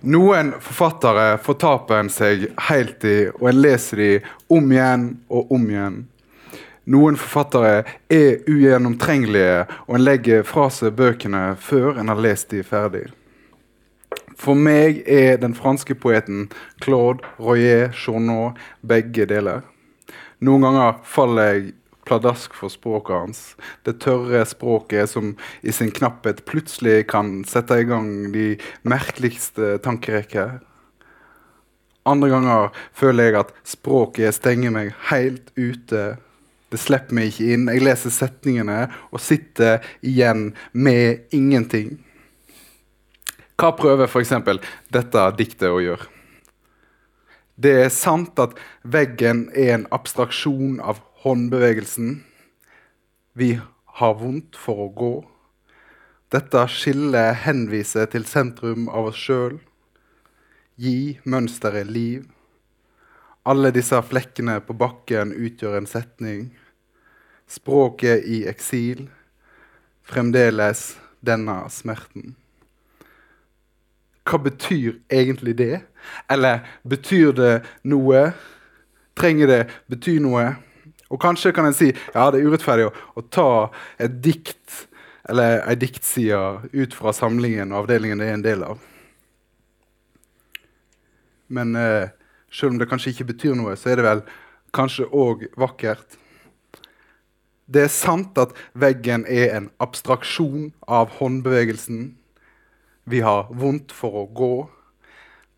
Noen forfattere fortaper en seg helt i, og en leser de om igjen og om igjen. Noen forfattere er ugjennomtrengelige, og en legger fra seg bøkene før en har lest de ferdig. For meg er den franske poeten Claude Royer Journaux begge deler. Noen ganger faller jeg pladask for språket hans. Det tørre språket som i sin knapphet plutselig kan sette i gang de merkeligste tankerekker. Andre ganger føler jeg at språket stenger meg helt ute. Det slipper meg ikke inn. Jeg leser setningene og sitter igjen med ingenting. Hva prøver f.eks. dette diktet å gjøre? Det er sant at veggen er en abstraksjon av håndbevegelsen. Vi har vondt for å gå. Dette skillet henviser til sentrum av oss sjøl. Gi mønsteret liv. Alle disse flekkene på bakken utgjør en setning. Språket i eksil. Fremdeles denne smerten. Hva betyr egentlig det? Eller betyr det noe? Trenger det bety noe? Og kanskje kan en si ja, det er urettferdig å, å ta et dikt eller ei diktside ut fra samlingen og avdelingen det er en del av. Men eh, selv om det kanskje ikke betyr noe, så er det vel kanskje òg vakkert. Det er sant at veggen er en abstraksjon av håndbevegelsen. Vi har vondt for å gå.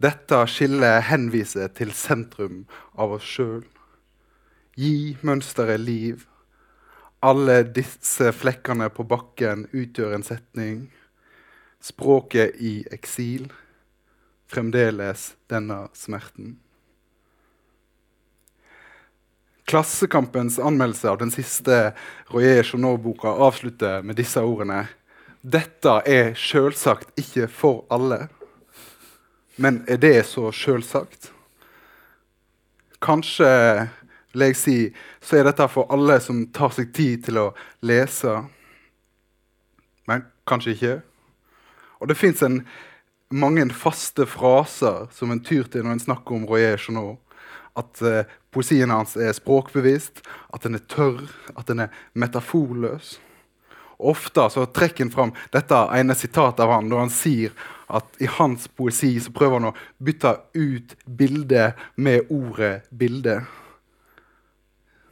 Dette skillet henviser til sentrum av oss sjøl. Gi mønsteret liv. Alle disse flekkene på bakken utgjør en setning. Språket i eksil. Fremdeles denne smerten. Klassekampens anmeldelse av den siste Royer Journaux-boka avslutter med disse ordene. Dette er selvsagt ikke for alle. Men er det så selvsagt? Kanskje vil jeg si, så er dette for alle som tar seg tid til å lese. Men kanskje ikke. Og det fins mange faste fraser som en tyr til når en snakker om Royer Journaux. At uh, poesien hans er språkbevisst, at den er tørr, at den er metaforløs. Ofte så trekker han fram dette ene sitatet av han, når han sier at i hans poesi så prøver han å bytte ut bildet med ordet 'bilde'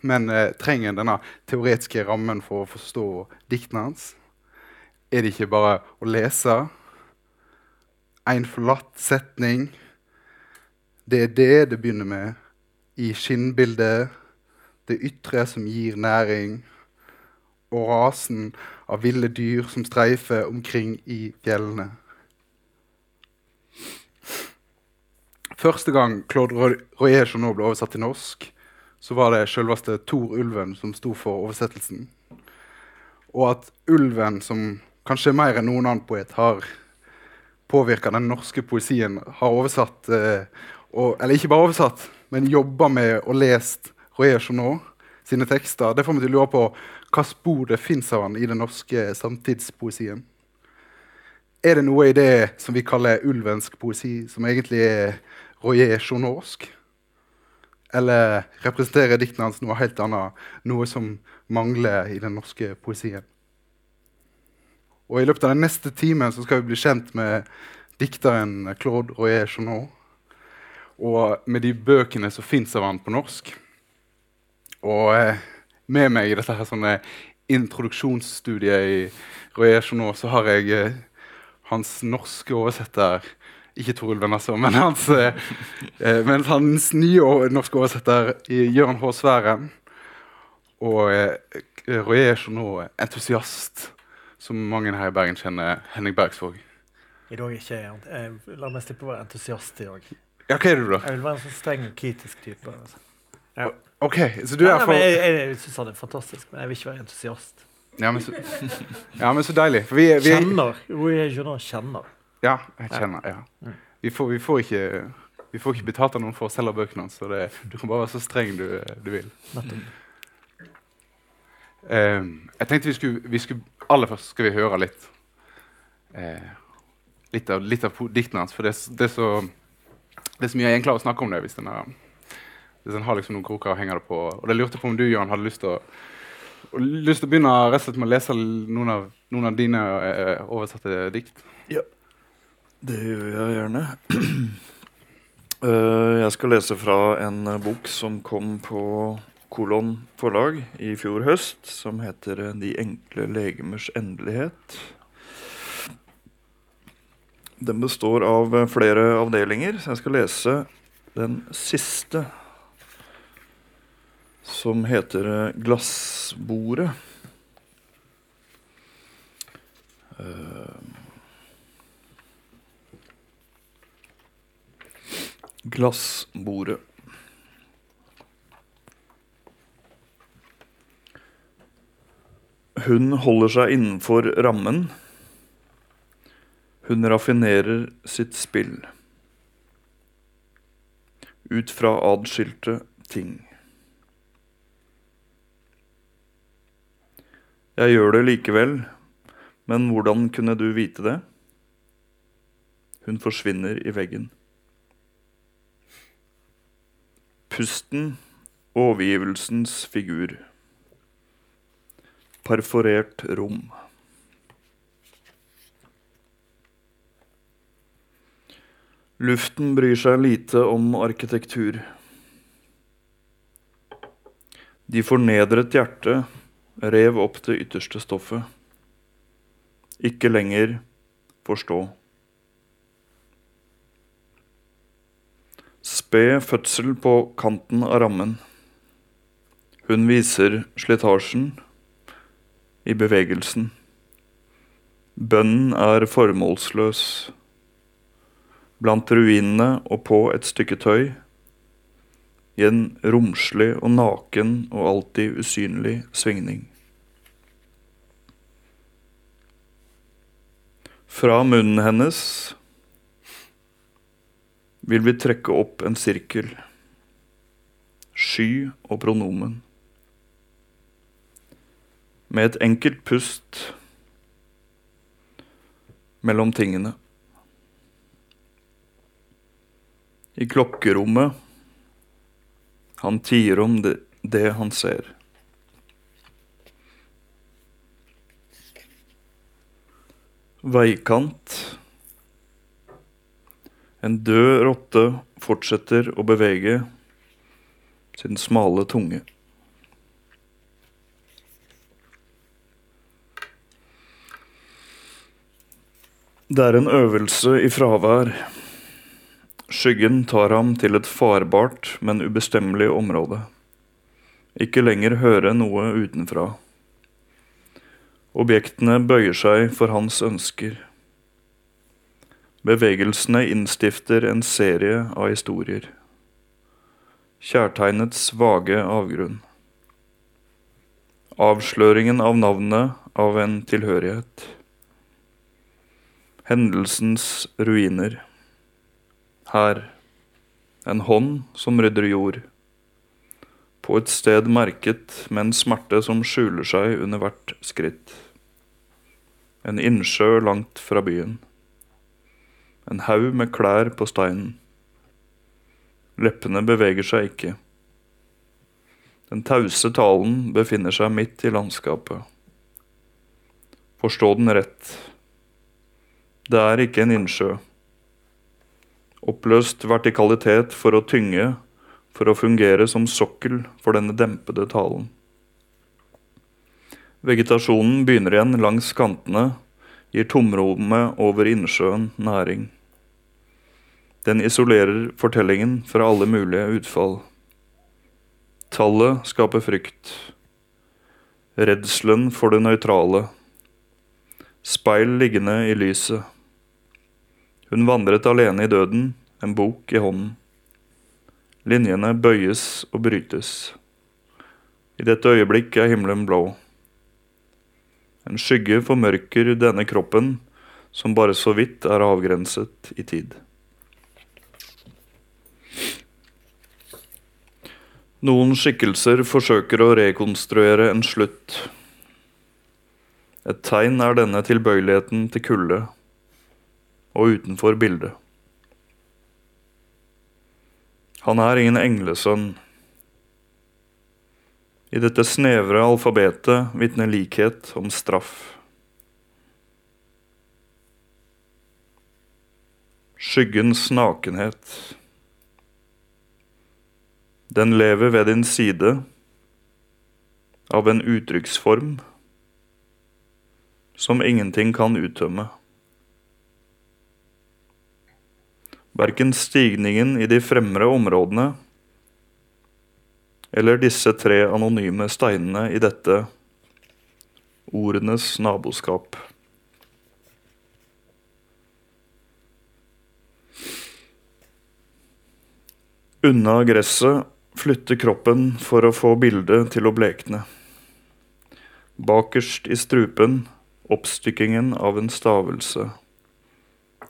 men eh, trenger denne teoretiske rammen for å forstå diktene hans? Er det ikke bare å lese? En forlatt setning. Det er det det begynner med i skinnbildet. Det ytre som gir næring. Og rasen av ville dyr som streifer omkring i fjellene. Første gang Claude Royer nå ble oversatt til norsk, så var det selveste Tor Ulven som sto for oversettelsen. Og at ulven, som kanskje mer enn noen annen poet har påvirka den norske poesien, har oversatt eh, og, Eller ikke bare oversatt, men jobba med og lest Royer Journaux sine tekster. Det får meg til å lure på hva spor det fins av han i den norske samtidspoesien. Er det noe i det som vi kaller ulvensk poesi, som egentlig er Royer Journauxsk? Eller representerer diktene hans noe helt annet, noe som mangler i den norske poesien? Og I løpet av den neste timen skal vi bli kjent med dikteren Claude Royer Journaux. Og med de bøkene som fins av han på norsk. Og eh, med meg i dette her sånne introduksjonsstudiet i Royer Journaux så har jeg eh, hans norske oversetter ikke Torulven, altså, men hans, eh, eh, men hans nye norske oversetter Jørn H. Sværen. Og eh, Royer Journaux, entusiast, som mange her i Bergen kjenner. Henning Bergsvåg. I dag ikke jeg. jeg La meg slippe å være entusiast i dag. Ja, hva er du da? Jeg vil være en sånn streng og kritisk type. Altså. Ja. Ok, så du er for... jeg jeg, jeg syns han er fantastisk, men jeg vil ikke være entusiast. Ja, men så, ja, men så deilig. Vi, vi, kjenner. Royer Journaux kjenner. Ja, jeg kjenner. ja. Mm. Vi får, vi får, ikke, vi får ikke betalt av noen for å selge bøkene hans, så det, du kan bare være så streng du, du vil. Um, jeg tenkte vi skulle, vi skulle, Aller først skal vi høre litt Eh, litt av, litt av diktene hans. For det, er det, er så, det er så mye jeg egentlig klarer å snakke om det hvis den har- hvis en har liksom noen kroker å henge det på. Og det lurte på om du, Jan, hadde lyst til å, lyst til å begynne rett og slett med å lese noen av, noen av dine eh, oversatte dikt. Det gjør jeg gjerne. Eh, jeg skal lese fra en eh, bok som kom på Kolon forlag i fjor høst, som heter eh, 'De enkle legemers endelighet'. Den består av flere avdelinger, så jeg skal lese den siste, som heter 'Glassbordet'. Glassbordet. Hun holder seg innenfor rammen. Hun raffinerer sitt spill. Ut fra adskilte ting. Jeg gjør det likevel, men hvordan kunne du vite det? Hun forsvinner i veggen. Pusten, overgivelsens figur. Perforert rom. Luften bryr seg lite om arkitektur. De fornedret hjerte rev opp det ytterste stoffet. Ikke lenger forstå. Sped fødsel på kanten av rammen. Hun viser slitasjen i bevegelsen. Bønnen er formålsløs. Blant ruinene og på et stykke tøy. I en romslig og naken og alltid usynlig svingning. Fra munnen hennes vil vi trekke opp en sirkel. Sky og pronomen. Med et enkelt pust mellom tingene. I klokkerommet han tier om det, det han ser. Veikant. En død rotte fortsetter å bevege sin smale tunge. Det er en øvelse i fravær. Skyggen tar ham til et farbart, men ubestemmelig område. Ikke lenger høre noe utenfra. Objektene bøyer seg for hans ønsker. Bevegelsene innstifter en serie av historier. Kjærtegnets vage avgrunn. Avsløringen av navnet av en tilhørighet. Hendelsens ruiner. Her. En hånd som rydder jord. På et sted merket med en smerte som skjuler seg under hvert skritt. En innsjø langt fra byen. En haug med klær på steinen. Leppene beveger seg ikke. Den tause talen befinner seg midt i landskapet. Forstå den rett. Det er ikke en innsjø. Oppløst vertikalitet for å tynge, for å fungere som sokkel for denne dempede talen. Vegetasjonen begynner igjen langs kantene, gir tomrommet over innsjøen næring. Den isolerer fortellingen fra alle mulige utfall. Tallet skaper frykt. Redselen for det nøytrale. Speil liggende i lyset. Hun vandret alene i døden, en bok i hånden. Linjene bøyes og brytes. I dette øyeblikk er himmelen blå. En skygge formørker denne kroppen, som bare så vidt er avgrenset i tid. Noen skikkelser forsøker å rekonstruere en slutt. Et tegn er denne tilbøyeligheten til kulde. og utenfor bildet. Han er ingen englesønn. I dette snevre alfabetet vitner likhet om straff. Skyggens nakenhet. Den lever ved din side av en uttrykksform som ingenting kan uttømme. Verken stigningen i de fremre områdene eller disse tre anonyme steinene i dette ordenes naboskap. Unna gresset flytter kroppen for å få bildet til å blekne. Bakerst i strupen oppstykkingen av en stavelse.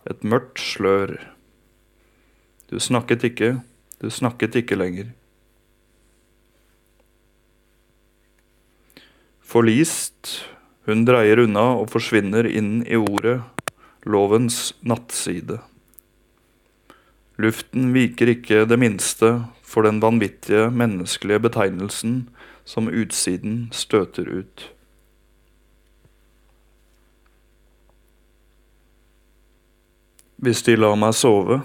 Et mørkt slør. Du snakket ikke, du snakket ikke lenger. Forlist, hun dreier unna og forsvinner inn i ordet, lovens nattside. Luften viker ikke det minste for den vanvittige menneskelige betegnelsen som utsiden støter ut. Hvis de lar meg sove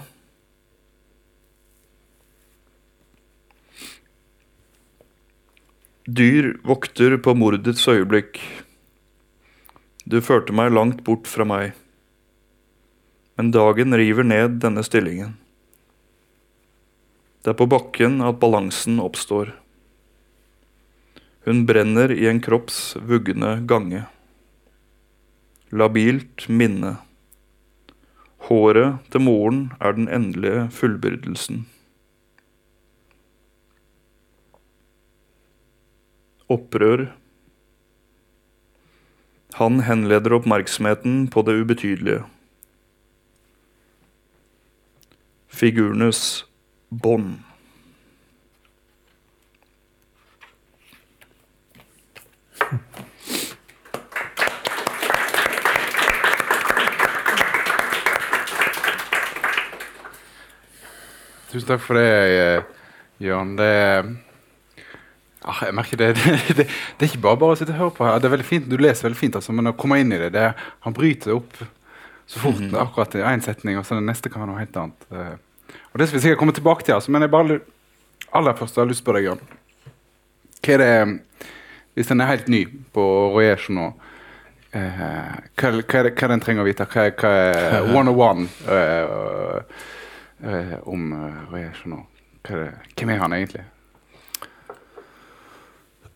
Dyr vokter på mordets øyeblikk. Du førte meg langt bort fra meg. Men dagen river ned denne stillingen. Det er på bakken at balansen oppstår. Hun brenner i en kropps vuggende gange. Labilt minne. Håret til moren er den endelige fullbyrdelsen. Opprør. Han henleder oppmerksomheten på det ubetydelige. Figurenes bånd. Tusen takk for det, eh, Jørn. Det ah, Jeg merker det, det, det, det er ikke bare bare å sitte og høre på. her. Det er veldig fint, Du leser veldig fint, altså, men å komme inn i det, det Han bryter det opp så fort Mhm. akkurat i én setning, og så det neste kan være noe helt annet. Eh, Og Det skal vi sikkert komme tilbake til, altså, men jeg bare aller først har jeg lyst på deg, Jørn. Hva er det Hvis en er helt ny på Royage nå, eh, hva, er det- hva, er det, hva en trenger å vite? Hva hva er 101 eh, eh, om uh, Royage nå? Er hvem er han egentlig?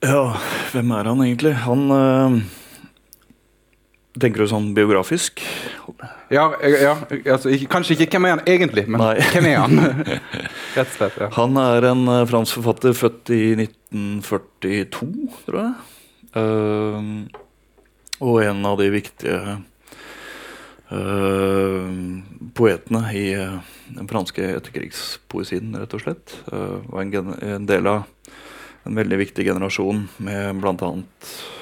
Ja, hvem er han egentlig? Han Tenker du sånn biografisk? Ja, ja altså, Kanskje ikke hvem er han egentlig, men Nei. hvem er han? Rett og slett. ja. Han er en øh, fransk forfatter født i 1942, tror jeg. Uh, og en av de viktige uh, poetene i den franske etterkrigspoesien, rett og slett. Var en, en del av en veldig viktig generasjon med blant Jacques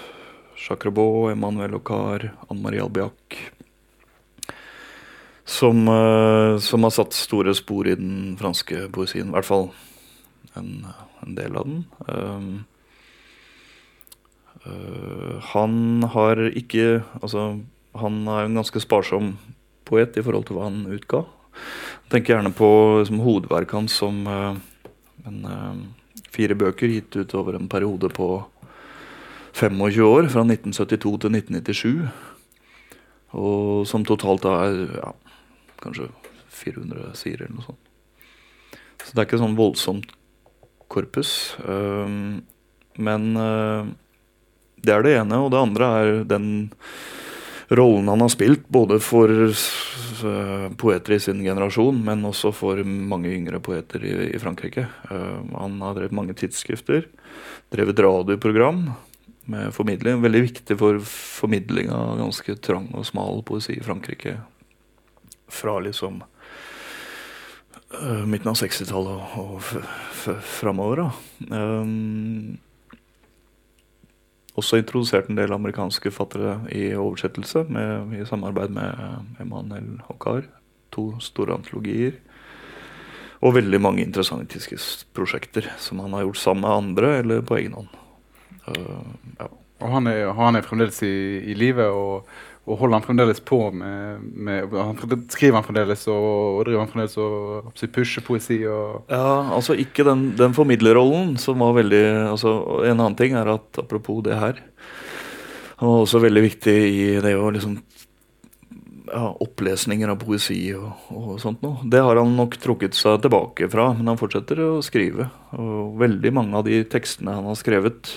Rabot, Emmanuel Ocar, Anne Marie Albiac. Som, eh, som har satt store spor i den franske poesien. I hvert fall en, en del av den. Um, uh, han har ikke Altså, han er en ganske sparsom poet i forhold til hva han utga. Tenker gjerne på liksom, hovedverket hans som uh, en, uh, fire bøker gitt ut over en periode på 25 år, fra 1972 til 1997. Og som totalt da er ja, kanskje 400 sider eller noe sånt. Så det er ikke sånn voldsomt korpus. Um, men uh, det er det ene. Og det andre er den rollen han har spilt, både for uh, poeter i sin generasjon, men også for mange yngre poeter i, Frankrike. Uh, han har drevet mange tidsskrifter, drevet radioprogram med formidling. Veldig viktig for formidling av ganske trang og smal poesi i Frankrike. Fra liksom uh, midten av 60-tallet og, og framover. Da. Um, også introdusert en del amerikanske fattere i oversettelse med, i samarbeid med Emanuel Hockar. To store antologier. Og veldig mange interessante prosjekter som han har gjort sammen med andre eller på egen hånd. Uh, ja. Og han er, han er fremdeles i, i live, og, og, holder han fremdeles på med, med han Skriver han fremdeles og, og driver han fremdeles og pusher poesi? Og ja, altså ikke den, den formidlerrollen som var veldig altså, En annen ting er at apropos det her Han var også veldig viktig i det å liksom ja, opplesninger av poesi og, og, sånt noe. Det har han nok trukket seg tilbake fra, men han fortsetter å skrive. Og veldig mange av de tekstene han har skrevet,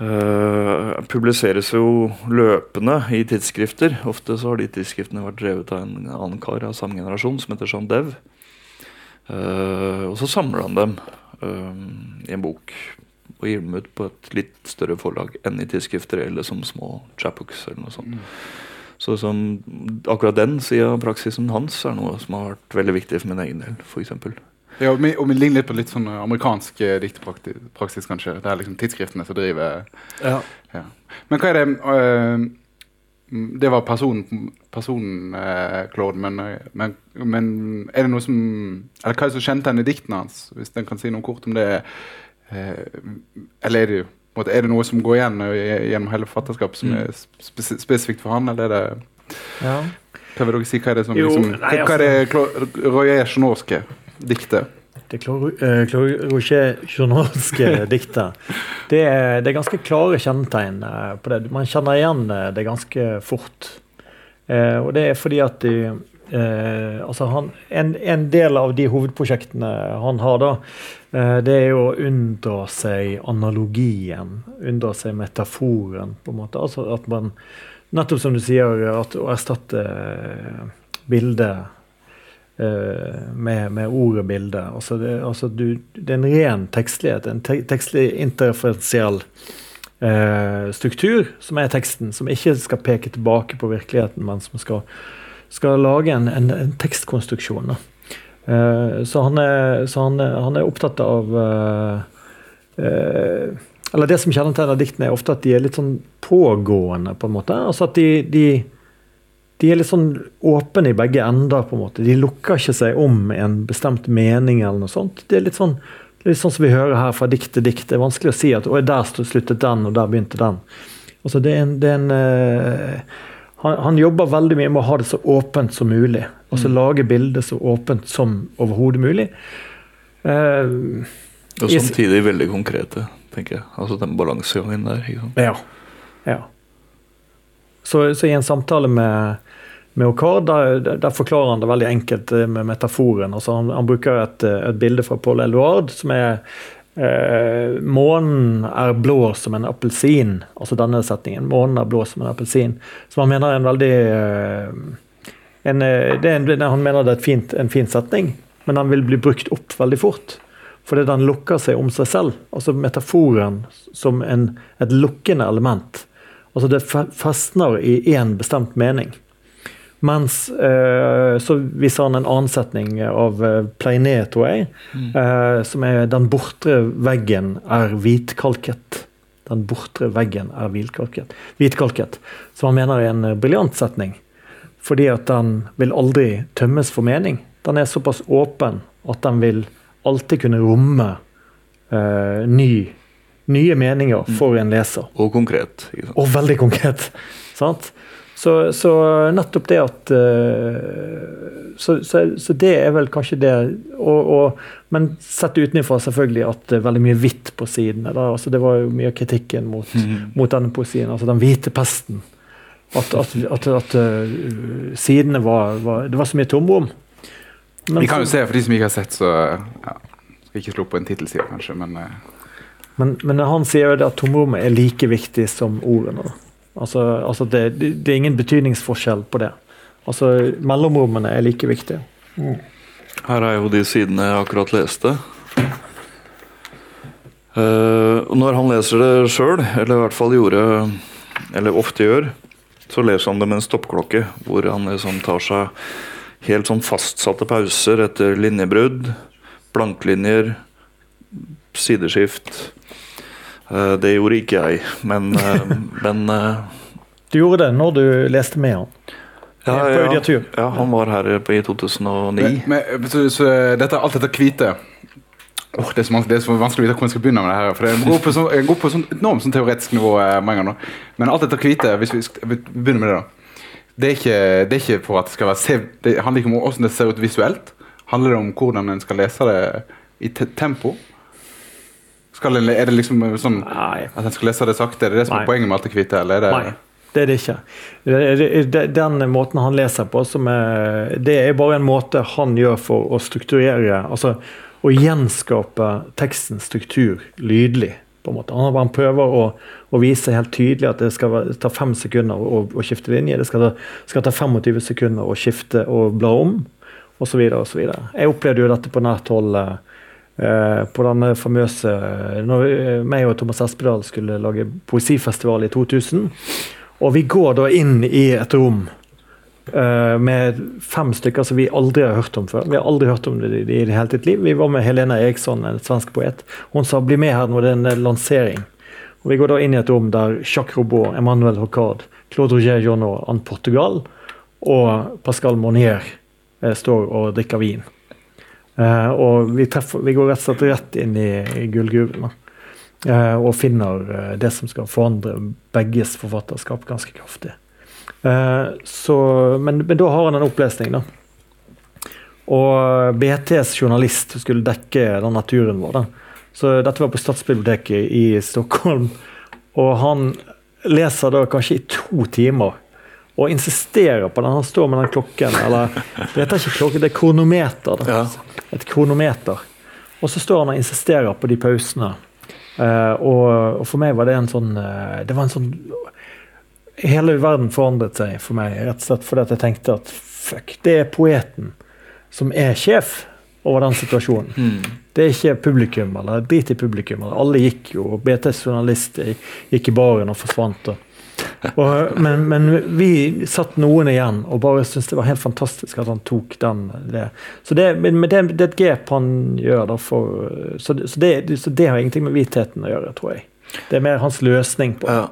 uh, publiseres jo løpende i tidsskrifter. Ofte så har de tidsskriftene vært drevet av en annen kar av samme generasjon som heter Jean Dev. Uh, og så samler han dem uh, i en bok og gir dem ut på et litt større forlag enn i tidsskrifter eller som små chapbooks eller noe sånt. Mm. Så som, akkurat den sida av praksisen hans er noe som har vært veldig viktig for min egen del. For eksempel. Ja, og vi, og vi ligner litt på litt sånn amerikansk eh, diktpraksis, kanskje. Det er liksom tidsskriftene som driver ja. ja. Men hva er det uh, Det var personen, person, uh, Claude, men, men, men, er det noe som Eller hva er det som kjente henne i diktene hans, hvis en kan si noe kort om det? Uh, eller er det jo er det noe som går igjen gjennom hele forfatterskapet som mm. er spes spesifikt for han, eller er det ja. Vil dere si? Hva er det som jo, liksom, nei, Hva er det altså- Roger Sjonorske diktet? Det eh, Roger Sjonorske diktet. Det er, det er, ganske klare kjennetegn eh, på det. Man kjenner igjen eh, det ganske fort. Eh, og det er fordi at de, eh, altså han, en, en, del av de hovedprosjektene han har, da, eh, det er jo å unndra seg analogien. Unndra seg metaforen, på en måte. Altså at man Nettopp som du sier, at å erstatte eh, bildet eh, med, ord og bilde. Altså det, altså du, det, er en ren tekstlighet, en te tekstlig interferensiell eh, struktur som er teksten, som ikke skal peke tilbake på virkeligheten, men som skal skal lage en, en, en tekstkonstruksjon. Eh, så, han er, så han, er, han er, opptatt av eh, uh, Eller det som kjennetegner diktene, er ofte at de er litt sånn pågående, på en måte. Altså at de, de, de er litt sånn åpne i begge ender, på en måte. De lukker ikke seg om en bestemt mening eller noe sånt. Det er litt sånn, litt sånn som vi hører her fra dikt til dikt. Det er vanskelig å si at der sluttet den, og der begynte den. Altså det er en, det er en han, han, jobber veldig mye med å ha det så åpent som mulig. Altså mm. lage bildet så åpent som overhodet mulig. Uh, og samtidig veldig konkrete, tenker jeg. Altså den balansegangen der. Ja. ja. Så, så, i en samtale med, med Okar, der, der, forklarer han det veldig enkelt eh, med metaforen. Altså han, han bruker et, et, bilde fra Paul Eluard som er Eh, månen er blå som en appelsin. Altså denne setningen. Månen er blå som en appelsin. Som han mener er en veldig eh, en, eh, det er en, Han mener det er fint, en fin setning, men han vil bli brukt opp veldig fort. Fordi den lukker seg om seg selv. Altså metaforen som en, et lukkende element. Altså det festner i én bestemt mening. Mens eh, så viser han en annen setning av eh, Pleiné, mm. eh, som er 'Den bortre veggen er hvitkalket'. Den bortre veggen er hvitkalket. hvitkalket. Som han mener er en briljant setning. Fordi at den vil aldri tømmes for mening. Den er såpass åpen at den vil alltid kunne romme eh, ny, nye meninger mm. for en leser. Og konkret. Og veldig konkret. sant? Så, så, nettopp det at uh, så, så, så, det er vel kanskje det og, og, Men sett utenfra selvfølgelig at det er veldig mye hvitt på sidene. Altså, det var jo mye av kritikken mot, mm. mot denne poesien. Altså den hvite pesten. At, at, at, at uh, sidene var, var, Det var så mye tomrom. Vi kan jo se, for de som ikke har sett, så ja, Skal ikke slå på en tittelside, kanskje, men uh. Men, men han sier jo det at tomrommet er like viktig som ordene. Altså, altså det, det, er ingen betydningsforskjell på det. Altså, Mellomrommene er like viktige. Mm. Her er jo de sidene jeg akkurat leste. Uh, når han leser det sjøl, eller i hvert fall gjorde Eller ofte gjør, så leser han det med en stoppklokke, hvor han liksom tar seg helt sånn fastsatte pauser etter linjebrudd, blanklinjer, sideskift. Eh, det gjorde ikke jeg, men, eh, men eh, Du gjorde det når du leste med han. ja, ja, ja, han var her på, i 2009. Men, men, så, så dette, alt dette hvite Åh, det, er vanskelig, det er så vanskelig å vite hvor jeg skal begynne med det her. For det går på, sånn, går på sånn enormt sånn teoretisk nivå. mange ganger nå. Men alt dette hvite, hvis vi vi begynner med det, da. Det er, ikke, det er ikke for at det skal være se, Det handler ikke om hvordan det ser ut visuelt. Handler det om hvordan en skal lese det i te tempo? Skal en, er det liksom sånn Nei. at en skal lese det sakte? Er det det som Nei. er poenget med alt det hvite? Eller er det, Nei, det er det ikke. Den måten han leser på, som er, det er bare en måte han gjør for å strukturere Altså å gjenskape tekstens struktur lydlig. på en måte. Han, han prøver å, å vise helt tydelig at det skal ta fem sekunder å, å skifte linje. Det skal skal ta 25 sekunder å skifte og bla om, osv. osv. Jeg opplevde jo dette på nært hold. eh, på denne famøse Når eh, meg og Thomas Espedal skulle lage poesifestival i 2000. Og vi går da inn i et rom uh, med fem stykker som vi aldri har hørt om før. Vi har aldri hørt om det i, det hele sitt liv. Vi var med Helena Eriksson, en svensk poet. Hun sa 'bli med her når det er en lansering'. Og Vi går da inn i et rom der Jacques Robot, Emmanuel Hocard, Claude Roger Jonot, Anne Portugal og Pascal Monnier eh, står og drikker vin. Eh, og vi, treffer, vi går rett og slett rett inn i, i gullgruven. Eh, og finner eh, det som skal forandre begges forfatterskap ganske kraftig. Så, men, men da har han en opplesning, da. Og BTs journalist skulle dekke den naturen vår. da. Så dette var på Statsbiblioteket i Stockholm. Og han leser da kanskje i to timer og insisterer på den. Han står med den klokken, eller Det heter ikke klokke, det er kronometer. Ja. Et kronometer. Og så står han og insisterer på de pausene. Uh, og, og for meg var det en sånn uh, Det var en sånn Hele verden forandret seg for meg, rett og slett fordi at jeg tenkte at fuck, det er poeten som er sjef over den situasjonen. Mm. Det er ikke publikum, eller drit i publikum. Eller. Alle gikk jo, og BTs journalist gikk i baren og forsvant. Og, og, men, men vi satt noen igjen og bare syntes det var helt fantastisk at han tok den. Det. Så det, men det, det er et grep han gjør, da, for, så, så, det, så det har ingenting med hvitheten å gjøre, tror jeg. Det er mer hans løsning på det. Ja.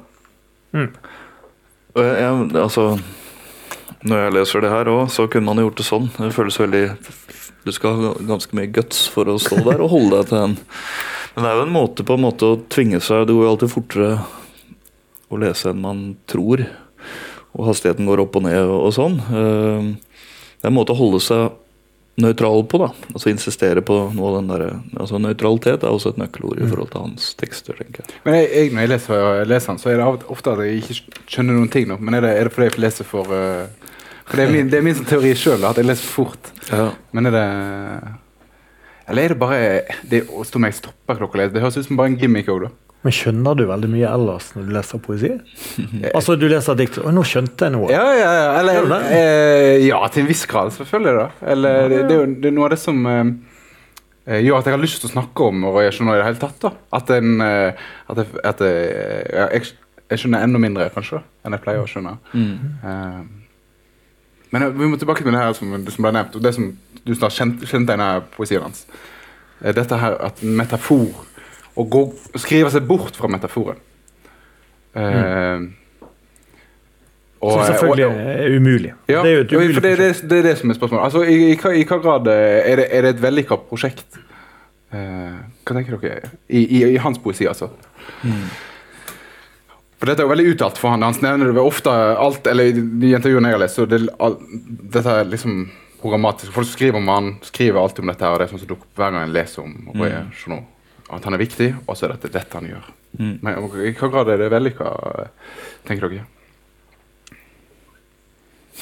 Mm. Jeg, altså Når jeg leser det her òg, så kunne man gjort det sånn. Det føles veldig Du skal ha ganske mye guts for å stå der og holde deg til den. Men det er jo en måte på en måte å tvinge seg Det går jo alltid fortere å lese enn man tror. Og hastigheten går opp og ned og, sånn. Eh, Det er en måte å holde seg nøytral på, da. Altså insistere på noe av den derre altså Nøytralitet er også et nøkkelord i forhold til hans tekster, tenker jeg. Men jeg, jeg, når jeg leser, leser den, så er det ofte at jeg ikke skjønner noen ting. nå. Men er det, er det fordi jeg leser for eh, For det er min, det er min teori sjøl, at jeg leser fort. Ja. Men er det Eller er det bare det å stå med stoppeklokka? Det høres ut som bare en gimmick òg, da. Men skjønner du veldig mye ellers når du leser poesi? altså, du leser dikt Og nå skjønte jeg noe. Ja, ja, ja. Eller, eh, ja, til en viss grad, selvfølgelig. da. Eller, det, det, er jo det er noe av det som eh, eh, gjør at jeg har lyst til å snakke om og jeg skjønner i det hele tatt. da. At, en, eh, at, jeg, at jeg, ja, jeg, jeg skjønner enda mindre, kanskje, enn jeg pleier å skjønne. Eh, men eh, vi må tilbake til det her som, som ble nevnt, og det som du snart kjente, kjente av poesien hans. Eh, Dette her at metafor Å gå, skrive seg bort fra metaforen. Eh, og- Som selvfølgelig og- er umulig. ja, det er jo et umulig det, det, det er det som er spørsmålet. Altså, i, i, I hva grad eh, er det, er det et vellykka prosjekt? Uh, hva tenker dere? I, i, i hans poesi, altså. For Dette er jo veldig uttalt for han. Han nevner det ofte alt, eller i de intervjuene jeg har lest, så det, all, dette er liksom programmatisk. Folk skriver om han, skriver alltid om dette, og det er sånn som dukker opp hver gang jeg leser om Roy Journaux. At han er viktig, og så er dette dette han gjør. Mm. Men i hva grad er det vellykka, tenker dere?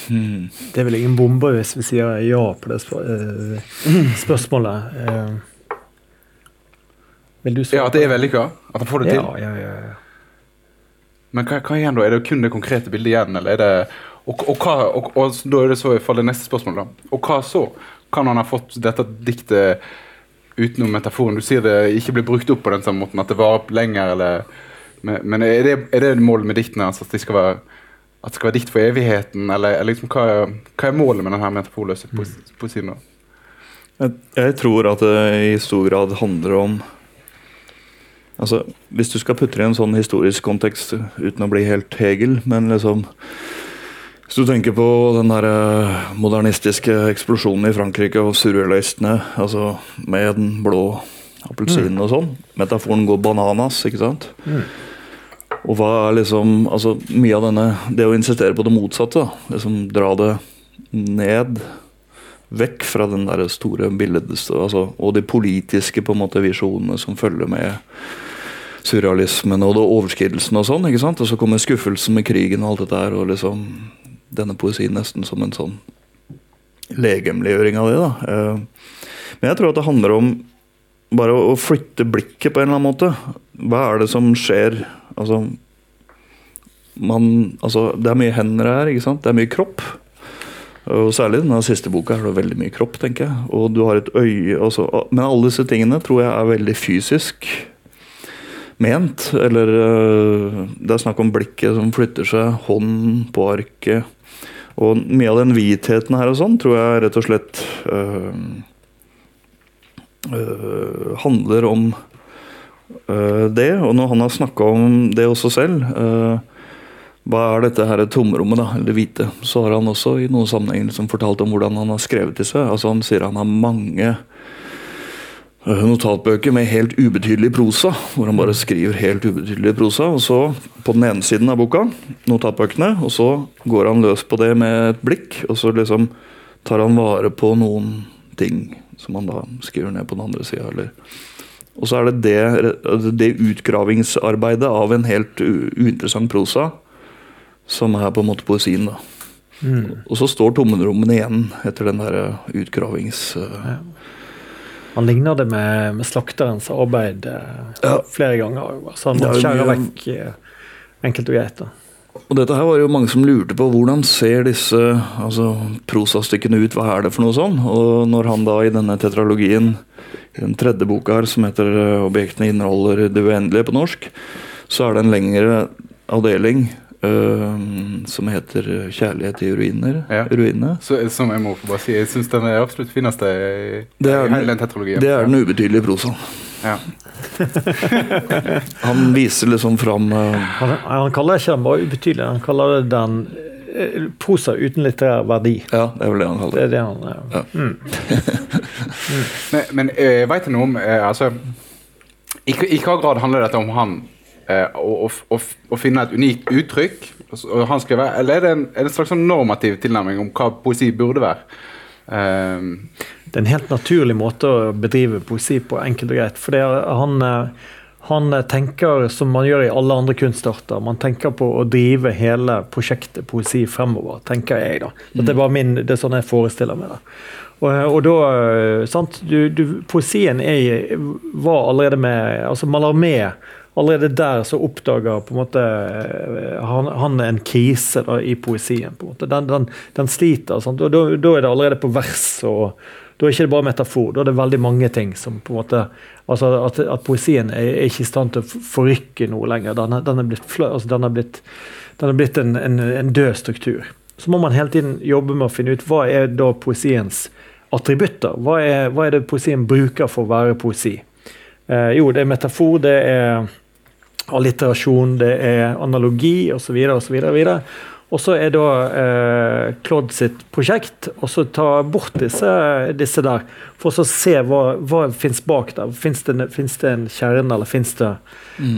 Mm. Det er vel ingen bomber hvis vi sier ja på det spør eh, spørsmålet. Eh, vil du svare? Ja, At det er vellykka? At han får det til? Ja, ja, ja, ja. Men hva, hva igjen da? Er det kun det konkrete bildet igjen, eller er det Og, og, hva, og, og da er det så i fall det neste spørsmålet, da. Og hva så? Kan han ha fått dette diktet utenom metaforen? Du sier det ikke blir brukt opp på den samme måten, at det varer lenger, eller Men, men er, det, er det målet med diktene Altså, At de skal være at det skal være dikt for evigheten, eller, eller liksom, hva, er, hva er målet med denne metaforløse poes- poesien? Jeg, jeg tror at det i stor grad handler om Altså, Hvis du skal putte det i en sånn historisk kontekst uten å bli helt Hegel, men liksom Hvis du tenker på den der eh, modernistiske eksplosjonen i Frankrike og surrealistene, altså med den blå appelsinen og sånn Metaforen går bananas, ikke sant? Og hva er liksom altså Mye av denne Det å insistere på det motsatte, da, liksom dra det ned vekk fra den der store bildet altså, og de politiske på en måte visjonene som følger med surrealismen og overskridelsen og sånn. ikke sant? Og så kommer skuffelsen med krigen og alt dette her, og liksom denne poesien nesten som en sånn legemliggjøring av det. da. Eh, Men jeg tror at det handler om bare å flytte blikket på en eller annen måte. Hva er det som skjer? Altså, man, altså Det er mye hender her, ikke sant? det er mye kropp. Og Særlig denne siste boka er det veldig mye kropp, tenker jeg. Og du har et øye altså, Men alle disse tingene tror jeg er veldig fysisk ment. Eller øh, det er snakk om blikket som flytter seg, hånden på arket. Og mye av den hvitheten her og sånn tror jeg rett og slett øh, øh, handler om øh, det. Og når han har snakka om det også selv øh, hva er dette her tomrommet, da, eller hvite? Så har han også i noen sammenhenger liksom fortalt om hvordan han har skrevet disse. Altså Han sier han har mange notatbøker med helt ubetydelig prosa, hvor han bare skriver helt ubetydelig prosa. Og så på den ene siden av boka, notatbøkene, og så går han løs på det med et blikk, og så liksom tar han vare på noen ting som han da skriver ned på den andre sida, eller og så er det det, det utgravingsarbeidet av en helt uinteressant prosa som er på en måte poesien. da. Mm. Og så står tommenrommene igjen etter den der utgravings... eh, Han ligner det med, med slakterens arbeid eh, Ja. flere ganger. Så han måtte må skjære vekk enkelte enkelt og greit. Og dette her var jo mange som lurte på hvordan ser disse altså, prosastykkene ut, hva er det for noe sånn? Og når han da i denne tetralogien, i den tredje boka her, som heter eh, 'Objektene inneholder det uendelige' på norsk, så er det en lengre avdeling eh, som heter 'Kjærlighet i ruiner'. Ja. Ruine. Så, som jeg må få bare si, jeg syns den er absolutt fineste i, Det er i hele den tetralogien. Det er den ubetydelige prosaen. Ja. Han viser liksom fram uh, Han, han kaller ikke den bare ubetydelig, han kaller det den uh, prosa uten litterær verdi. Ja, det er vel det han kaller Det det. er det han Ja. mm. Men, men eh, vet du noe om altså, i, I hva grad handler dette om han å, å, å, å finne et unikt uttrykk? Skriver, eller er det en, er det en slags sånn normativ tilnærming om hva poesi burde være? Um. Det er en helt naturlig måte å bedrive poesi på, enkelt og greit. For han, eh, han tenker som man gjør i alle andre kunstarter. Man tenker på å drive hele prosjektet poesi fremover, tenker jeg. da. Dette er bare min, det er sånn jeg forestiller meg det. Og, og da, eh, sant, du, du, Poesien er, var allerede med altså Mallarmé Allerede der så oppdager på en måte eh, han, han en krise da, i poesien. på en måte. Den, den, den sliter. Sant? Og da, da er det allerede på vers. og Da er det ikke bare metafor, da er det veldig mange ting som på en måte altså At, at poesien er, er ikke i stand til å forrykke noe lenger. Den, den er blitt, altså, den er blitt, den er blitt en, en, en død struktur. Så må man hele tiden jobbe med å finne ut hva er da poesiens attributter. Hva er, hva er det poesien bruker for å være poesi? Eh, jo, det er metafor, det er alliterasjon, det er analogi osv. osv. Og så er da eh, Claude sitt prosjekt å så ta bort disse, disse der, for å se hva, hva fins bak der. Fins det, det en kjerne, eller fins det,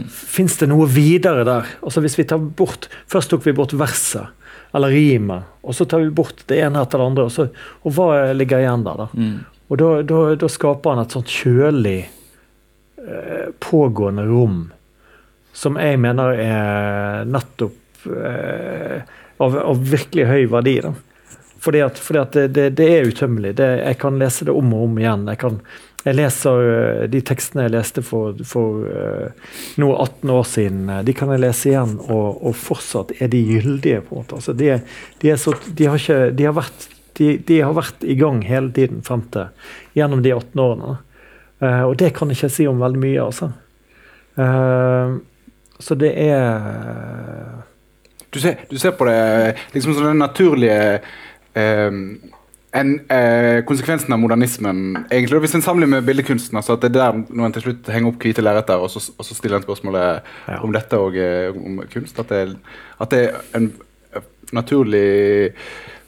finnes det noe videre der? Altså hvis vi tar bort, Først tok vi bort verset, eller rimet, og så tar vi bort det ene etter det andre. Og, så, og hva ligger igjen der, da? Mm. Og da, da, da skaper han et sånt kjølig, eh, pågående rom, som jeg mener er nettopp eh, av, av virkelig høy verdi. Da. Fordi at, fordi at det, det, det er utømmelig. Det, jeg kan lese det om og om igjen. Jeg, kan, jeg leser eh, de tekstene jeg leste for, for eh, nå 18 år siden, eh, de kan jeg lese igjen, og, og fortsatt er de gyldige. på en måte. Altså, de, de, så, de, har ikke, de, har vært, de, har vært i gang hele tiden frem til gjennom de 18 årene. Uh, og det kan jeg ikke si om veldig mye, altså. Eh, så det er du, ser, du ser på det liksom som den naturlige eh, en, eh, konsekvensen av modernismen egentlig, Hvis en samler med billedkunsten, altså at det er der når en til slutt henger opp hvite lerreter, og, så- og så stiller en spørsmålet Ja. om dette og eh, om kunst, at det, at det er en eh, naturlig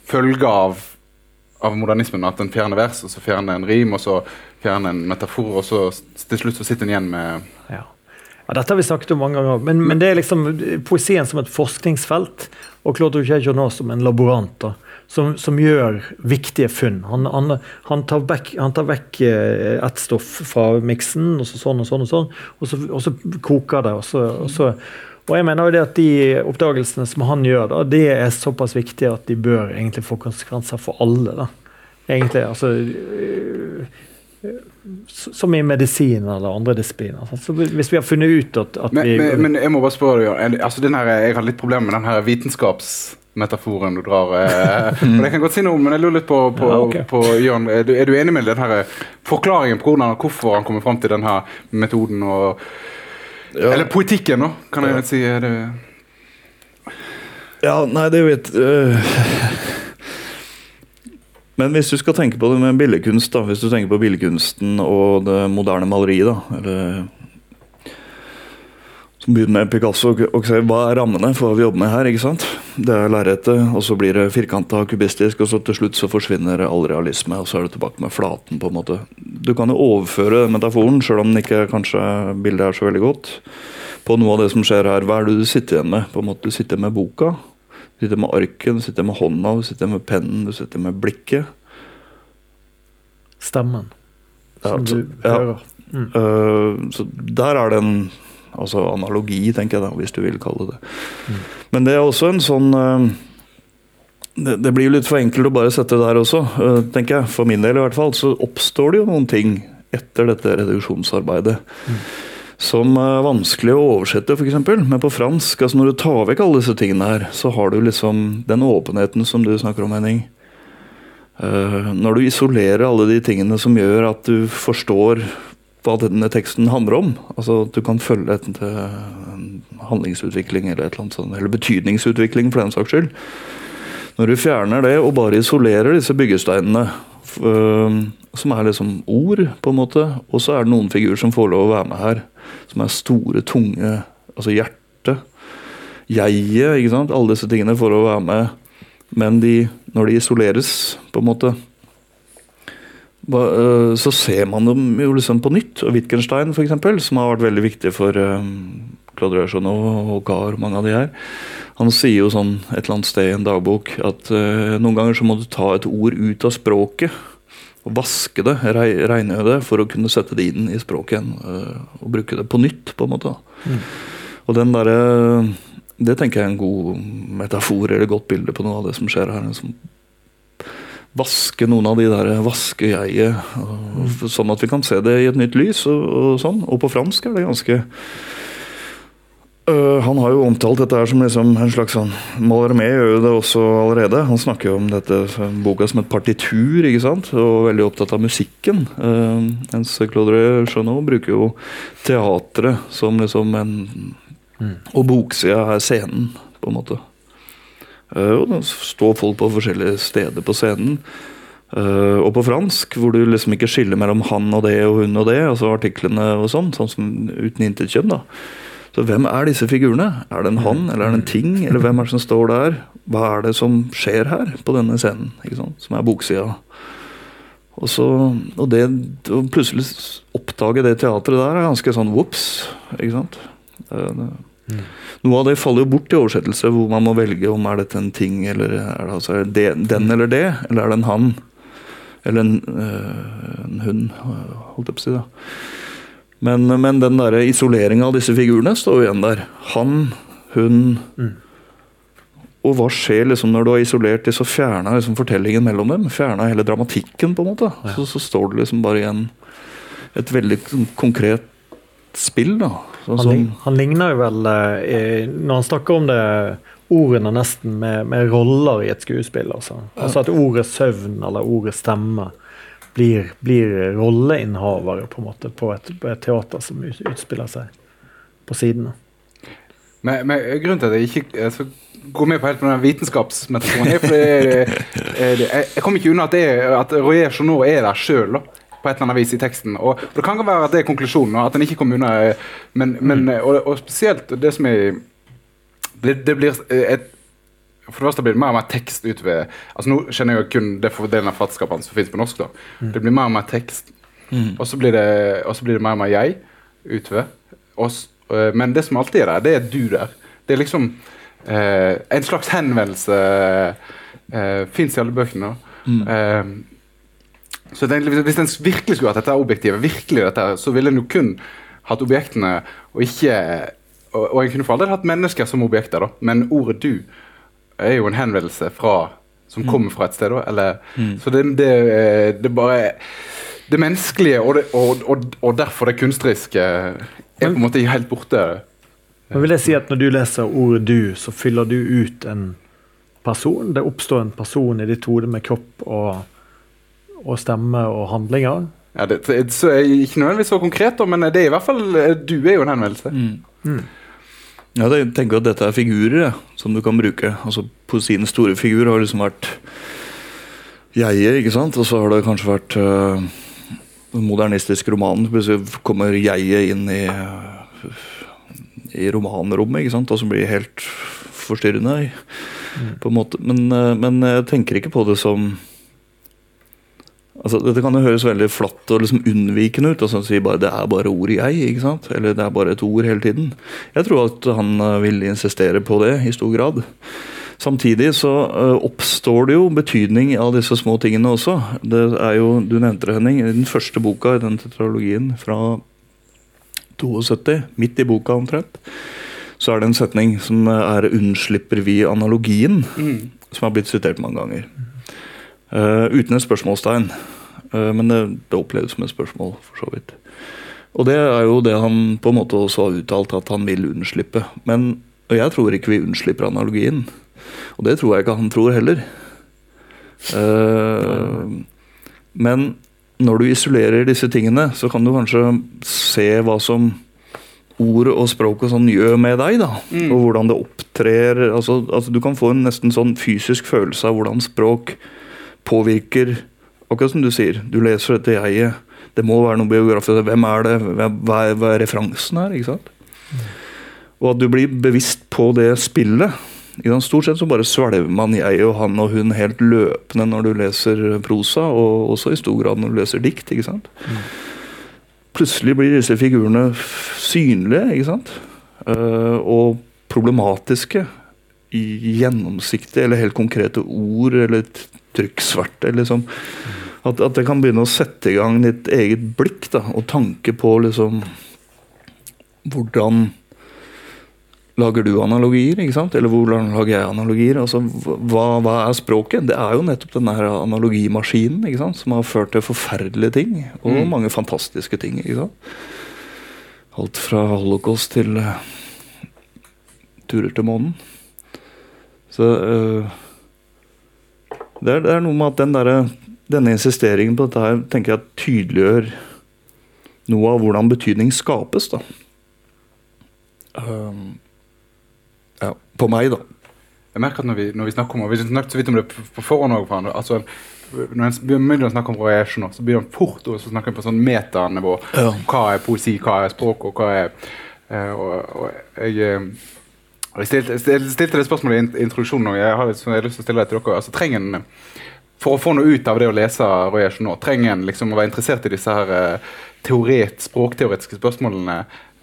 følge av, av modernismen at en fjerner vers, og så fjerner en rim, og så fjerner en metafor, og så til slutt så sitter en igjen med Ja. Ja, Dette har vi snakket om mange ganger, men, men det er liksom poesien som et forskningsfelt, og Claude Rouget nå som en laborant. da, som, som gjør viktige funn. Han, han, han tar vekk, han tar vekk et stoff fra miksen, og så sånn og sånn, og sånn, og så, og så koker det. Og, så, og, så, og jeg mener jo det at de oppdagelsene som han gjør, da, det er såpass viktige at de bør egentlig få konsekvenser for alle. da. Egentlig, altså Som i medisin eller andre disipliner. Altså, hvis vi har funnet ut at, at Men, vi men, men jeg må bare spørre deg, Jørn. Altså, her, jeg har litt problemer med den her vitenskapsmetaforen du drar. Eh, og det kan jeg godt si noe om, men jeg lurer litt på, på, Ja, okay. på Jørn. Er du, er du enig med den her forklaringen på hvordan, hvorfor han kommer fram til den her metoden? Og, Ja. Eller poetikken, nå, kan jeg Ja. si. Er det, Ja, nei, det vet øh. Men hvis du skal tenke på det med billedkunst, da, hvis du tenker på billedkunsten og det moderne maleriet, da, eller som begynner med Picasso og og ser hva er rammene for hva vi jobber med her. ikke sant? Det er lerretet, og så blir det firkanta kubistisk, og så til slutt så forsvinner all realisme, og så er du tilbake med flaten. på en måte. Du kan jo overføre metaforen, sjøl om den ikke kanskje bildet er så veldig godt, på noe av det som skjer her. Hva er det du sitter igjen med? På en måte Du sitter med boka, du sitter med arken, du sitter med hånda, du sitter med pennen, du sitter med blikket. Stemmen Ja, som så- du ja. hører. Mm. Uh, så der er det en altså analogi, tenker jeg da, hvis du vil kalle det. Mm. Men det er også en sånn uh, det, det blir jo litt for enkelt å bare sette det der også, uh, tenker jeg. For min del i hvert fall. Så oppstår det jo noen ting etter dette reduksjonsarbeidet. Som er vanskelig å oversette, f.eks. Men på fransk, altså når du tar vekk alle disse tingene her, så har du liksom den åpenheten som du snakker om, Henning. Uh, når du isolerer alle de tingene som gjør at du forstår hva denne teksten handler om, altså at du kan følge et, handlingsutvikling eller et eller sånt, eller betydningsutvikling for den saks skyld. Når du fjerner det og bare isolerer disse byggesteinene, som er liksom ord, på en måte, og så er det noen figurer som får lov å være med her, som er store, tunge, altså hjertet, jeget, ikke sant, alle disse tingene får lov å være med, men de, når de isoleres, på en måte, øh, så ser man dem jo liksom på nytt. Og Wittgenstein, eksempel, som har vært veldig viktig for Claude Rauchonneau og Gahr, mange av de her, han sier jo sånn et eller annet sted i en dagbok at uh, noen ganger så må du ta et ord ut av språket. Og vaske det, rei, regngjøre det, for å kunne sette det inn i språket igjen. Uh, og bruke det på nytt, på en måte. Mm. Og den derre Det tenker jeg er en god metafor eller godt bilde på noe av det som skjer her. Som vaske noen av de der Vaske jeget, mm. sånn at vi kan se det i et nytt lys. Og, og sånn. Og på fransk er det ganske Øh, han har jo omtalt dette her som liksom en slags sånn Malarmé gjør jo det også allerede. Han snakker jo om dette boka som et partitur, ikke sant? og veldig opptatt av musikken. Uh, mens Claude Chanot bruker jo teatret som liksom en Mm. Og boksida er scenen, på en måte. Uh, og da står folk på forskjellige steder på scenen. Uh, og på fransk, hvor du liksom ikke skiller mellom han og det og hun og det, altså artiklene og sånn, sånn som uten intetkjønn, da. Så hvem er disse figurene? Er det en han, eller er det en ting? Eller hvem er det som står der? Hva er det som skjer her på denne scenen, ikke sant? som er boksida? Og, så, og det og plutselig oppdage det teatret der er ganske sånn vops, ikke sant? Det- Mm. Noe av det faller jo bort i oversettelse, hvor man må velge om er dette en ting, eller er det, altså, er det den eller det, eller er det en han? Eller en, øh, en hund, holdt jeg på å si. da. Men, men den der isoleringa av disse figurene står jo igjen der. Han, hun Mm. Og hva skjer liksom når du har isolert dem, så fjerna liksom fortellingen mellom dem? Fjerna hele dramatikken, på en måte. Ja. Så, så står det liksom bare igjen et veldig konkret spill, da. Sånn Han, han ligner jo vel eh, Når han snakker om det ordene nesten med, med roller i et skuespill. Altså. altså At ordet søvn eller ordet stemme blir, blir rolleinnehavere på måte på et, på et teater som ut- utspiller seg på sidene. Men, men grunnen til at jeg ikke altså, går med på helt på den vitenskapsmetaforen, er fordi jeg, jeg, jeg kommer ikke unna at, det er, at Royer Journaux er der sjøl. På et eller annet vis i teksten. Og Det kan være at det er konklusjonen, at en ikke kommer unna. eh, Men, men og, og spesielt det som er Det, det blir et for det første blir det mer og mer tekst utover altså Nå kjenner jeg jo kun det for delen av fattigskapene som finnes på norsk. da. Det blir mer og mer tekst. Og så blir det, blir det mer og mer jeg utover. Og, s- øh, men det som alltid er der, det er du der. Det er liksom eh, en slags henvendelse eh, Fins i alle bøkene. da. Eh, så det, er- Hvis en virkelig skulle hatt dette objektivet, virkelig dette, så ville en jo kun hatt objektene, og ikke og, og en kunne for all del hatt mennesker som objekter, da. men ordet 'du' er jo en henvendelse fra som kommer fra et sted. Eller, mm. Så det, det, det er bare Det menneskelige og, det, og, og, og derfor det kunstneriske er på en måte helt borte. Men vil jeg si at Når du leser ordet 'du', så fyller du ut en person? Det oppstår en person i ditt hode med kropp og, og stemme og handlinger? Ja, det, det, så er ikke nødvendigvis så konkret, men det er i hvert fall du er jo en henvendelse. Ja, jeg tenker at dette er figurer ja, som du kan bruke. Altså Poesiens store figur har liksom vært jeget, ikke sant? Og så har det kanskje vært øh, den modernistiske romanen. Plutselig kommer jeget inn i, i romanrommet, ikke sant? og så blir helt forstyrrende. På en måte. Men, øh, men jeg tenker ikke på det som Altså, dette kan jo høres veldig flatt og liksom unnvikende ut. Altså, si bare, det er bare ord jeg, ikke sant? Eller det er bare et ord hele tiden. Jeg tror at han eh, vil insistere på det i stor grad. Samtidig så eh, oppstår det jo betydning av disse små tingene også. Det er jo, Du nevnte det, Henning. I den første boka i den tetralogien fra 72, midt i boka omtrent, så er det en setning som er 'unnslipper vi analogien', som har blitt sitert mange ganger. Eh, uten et spørsmålstegn. Eh, men det, det opplevdes som et spørsmål, for så vidt. Og det er jo det han på en måte også har uttalt at han vil unnslippe. Men og jeg tror ikke vi unnslipper analogien. Og det tror jeg ikke han tror heller. Uh, men når du isolerer disse tingene, så kan du kanskje se hva som ord og språk og sånn gjør med deg. da, Og hvordan det opptrer. Altså, altså Du kan få en nesten sånn fysisk følelse av hvordan språk påvirker Akkurat som du sier, du leser dette jeget. Det må være noe biografisk. Hvem er det? Hva er, hva er referansen her? ikke sant? Og at du blir bevisst på det spillet. Stort sett så bare svelger man jeg og han og hun helt løpende når du leser prosa, og også i stor grad når du leser dikt. ikke sant? Plutselig blir disse figurene synlige, ikke sant? Uh, og problematiske gjennomsiktige eller helt konkrete ord eller trykksverte. Liksom. At, at jeg kan begynne å sette i gang ditt eget blikk da, og tanke på liksom Hvordan lager du analogier? ikke sant? Eller hvordan lager jeg analogier? Altså, hva, hva er språket? Det er jo nettopp denne her analogimaskinen ikke sant? som har ført til forferdelige ting. Og Mm. mange fantastiske ting. ikke sant? Alt fra holocaust til uh, turer til månen. Så eh, det, er, det er noe med at den der, denne insisteringen på dette her tenker jeg tydeliggjør noe av hvordan betydning skapes. da. Um, ja, på meg, da. Jeg merker at når vi, når vi snakker om og Vi snakket så vidt om det på forhånd òg. altså, Når en begynner å snakke om nå, så blir det fort å snakke på sånn metanivå. Ja. Hva er poesi, hva er språk, og hva er eh, og, og jeg, eh, jeg stilte, stilte det spørsmålet i introduksjonen, og jeg har, lyst til å stille det til dere. altså trenger en for å få noe ut av det å lese Royage nå, trenger en liksom å være interessert i disse her eh, teoret, språkteoretiske spørsmålene,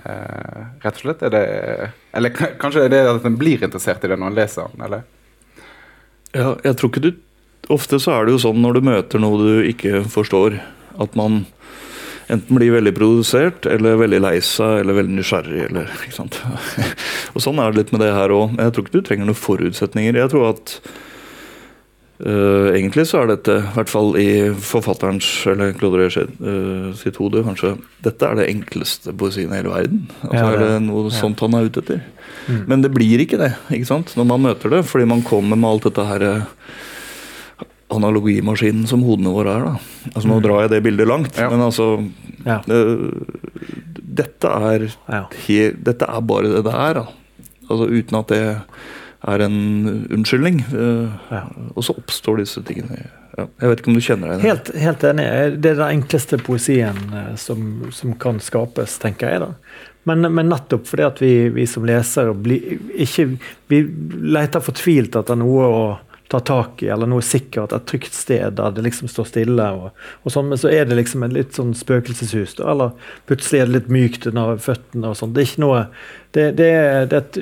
eh, rett og slett? Er det, eller kanskje er det at en blir interessert i det når en leser den? eller? Ja, jeg tror ikke du Ofte så er det jo sånn når du møter noe du ikke forstår, at man enten blir veldig produsert, eller veldig lei seg, eller veldig nysgjerrig. Eller, ikke sant? og Sånn er det litt med det her òg. Jeg tror ikke du trenger noen forutsetninger. Jeg tror at uh, egentlig så er dette, i hvert fall i forfatterens, eller Claude øh, sitt hode, kanskje Dette er det enkleste poesien i hele verden. Altså, Ja, er det- det noe ja. sånt han er ute etter? Mm. Men det blir ikke det ikke sant? når man møter det, fordi man kommer med alt dette her eh, analogimaskinen som hodene våre er. da. Altså Nå Mm. drar jeg det bildet langt, Ja. men altså Ja. uh, dette, er ja. he, dette er bare det det er. da. Altså uten at det er en unnskyldning. Uh, Ja. Og så oppstår disse tingene. Ja. Jeg vet ikke om du kjenner deg? Helt, helt enig. Det er den enkleste poesien eh, som, som kan skapes, tenker jeg. da. Men, men nettopp fordi at vi, vi som lesere blir ikke Vi leter fortvilt etter noe å ta tak i, eller noe sikkert, et trygt sted der det liksom står stille. Og, og sånn, Men så er det liksom et litt sånn spøkelseshus, da, eller plutselig er det litt mykt under føttene. og sånn. Det er ikke noe Det, det, det er et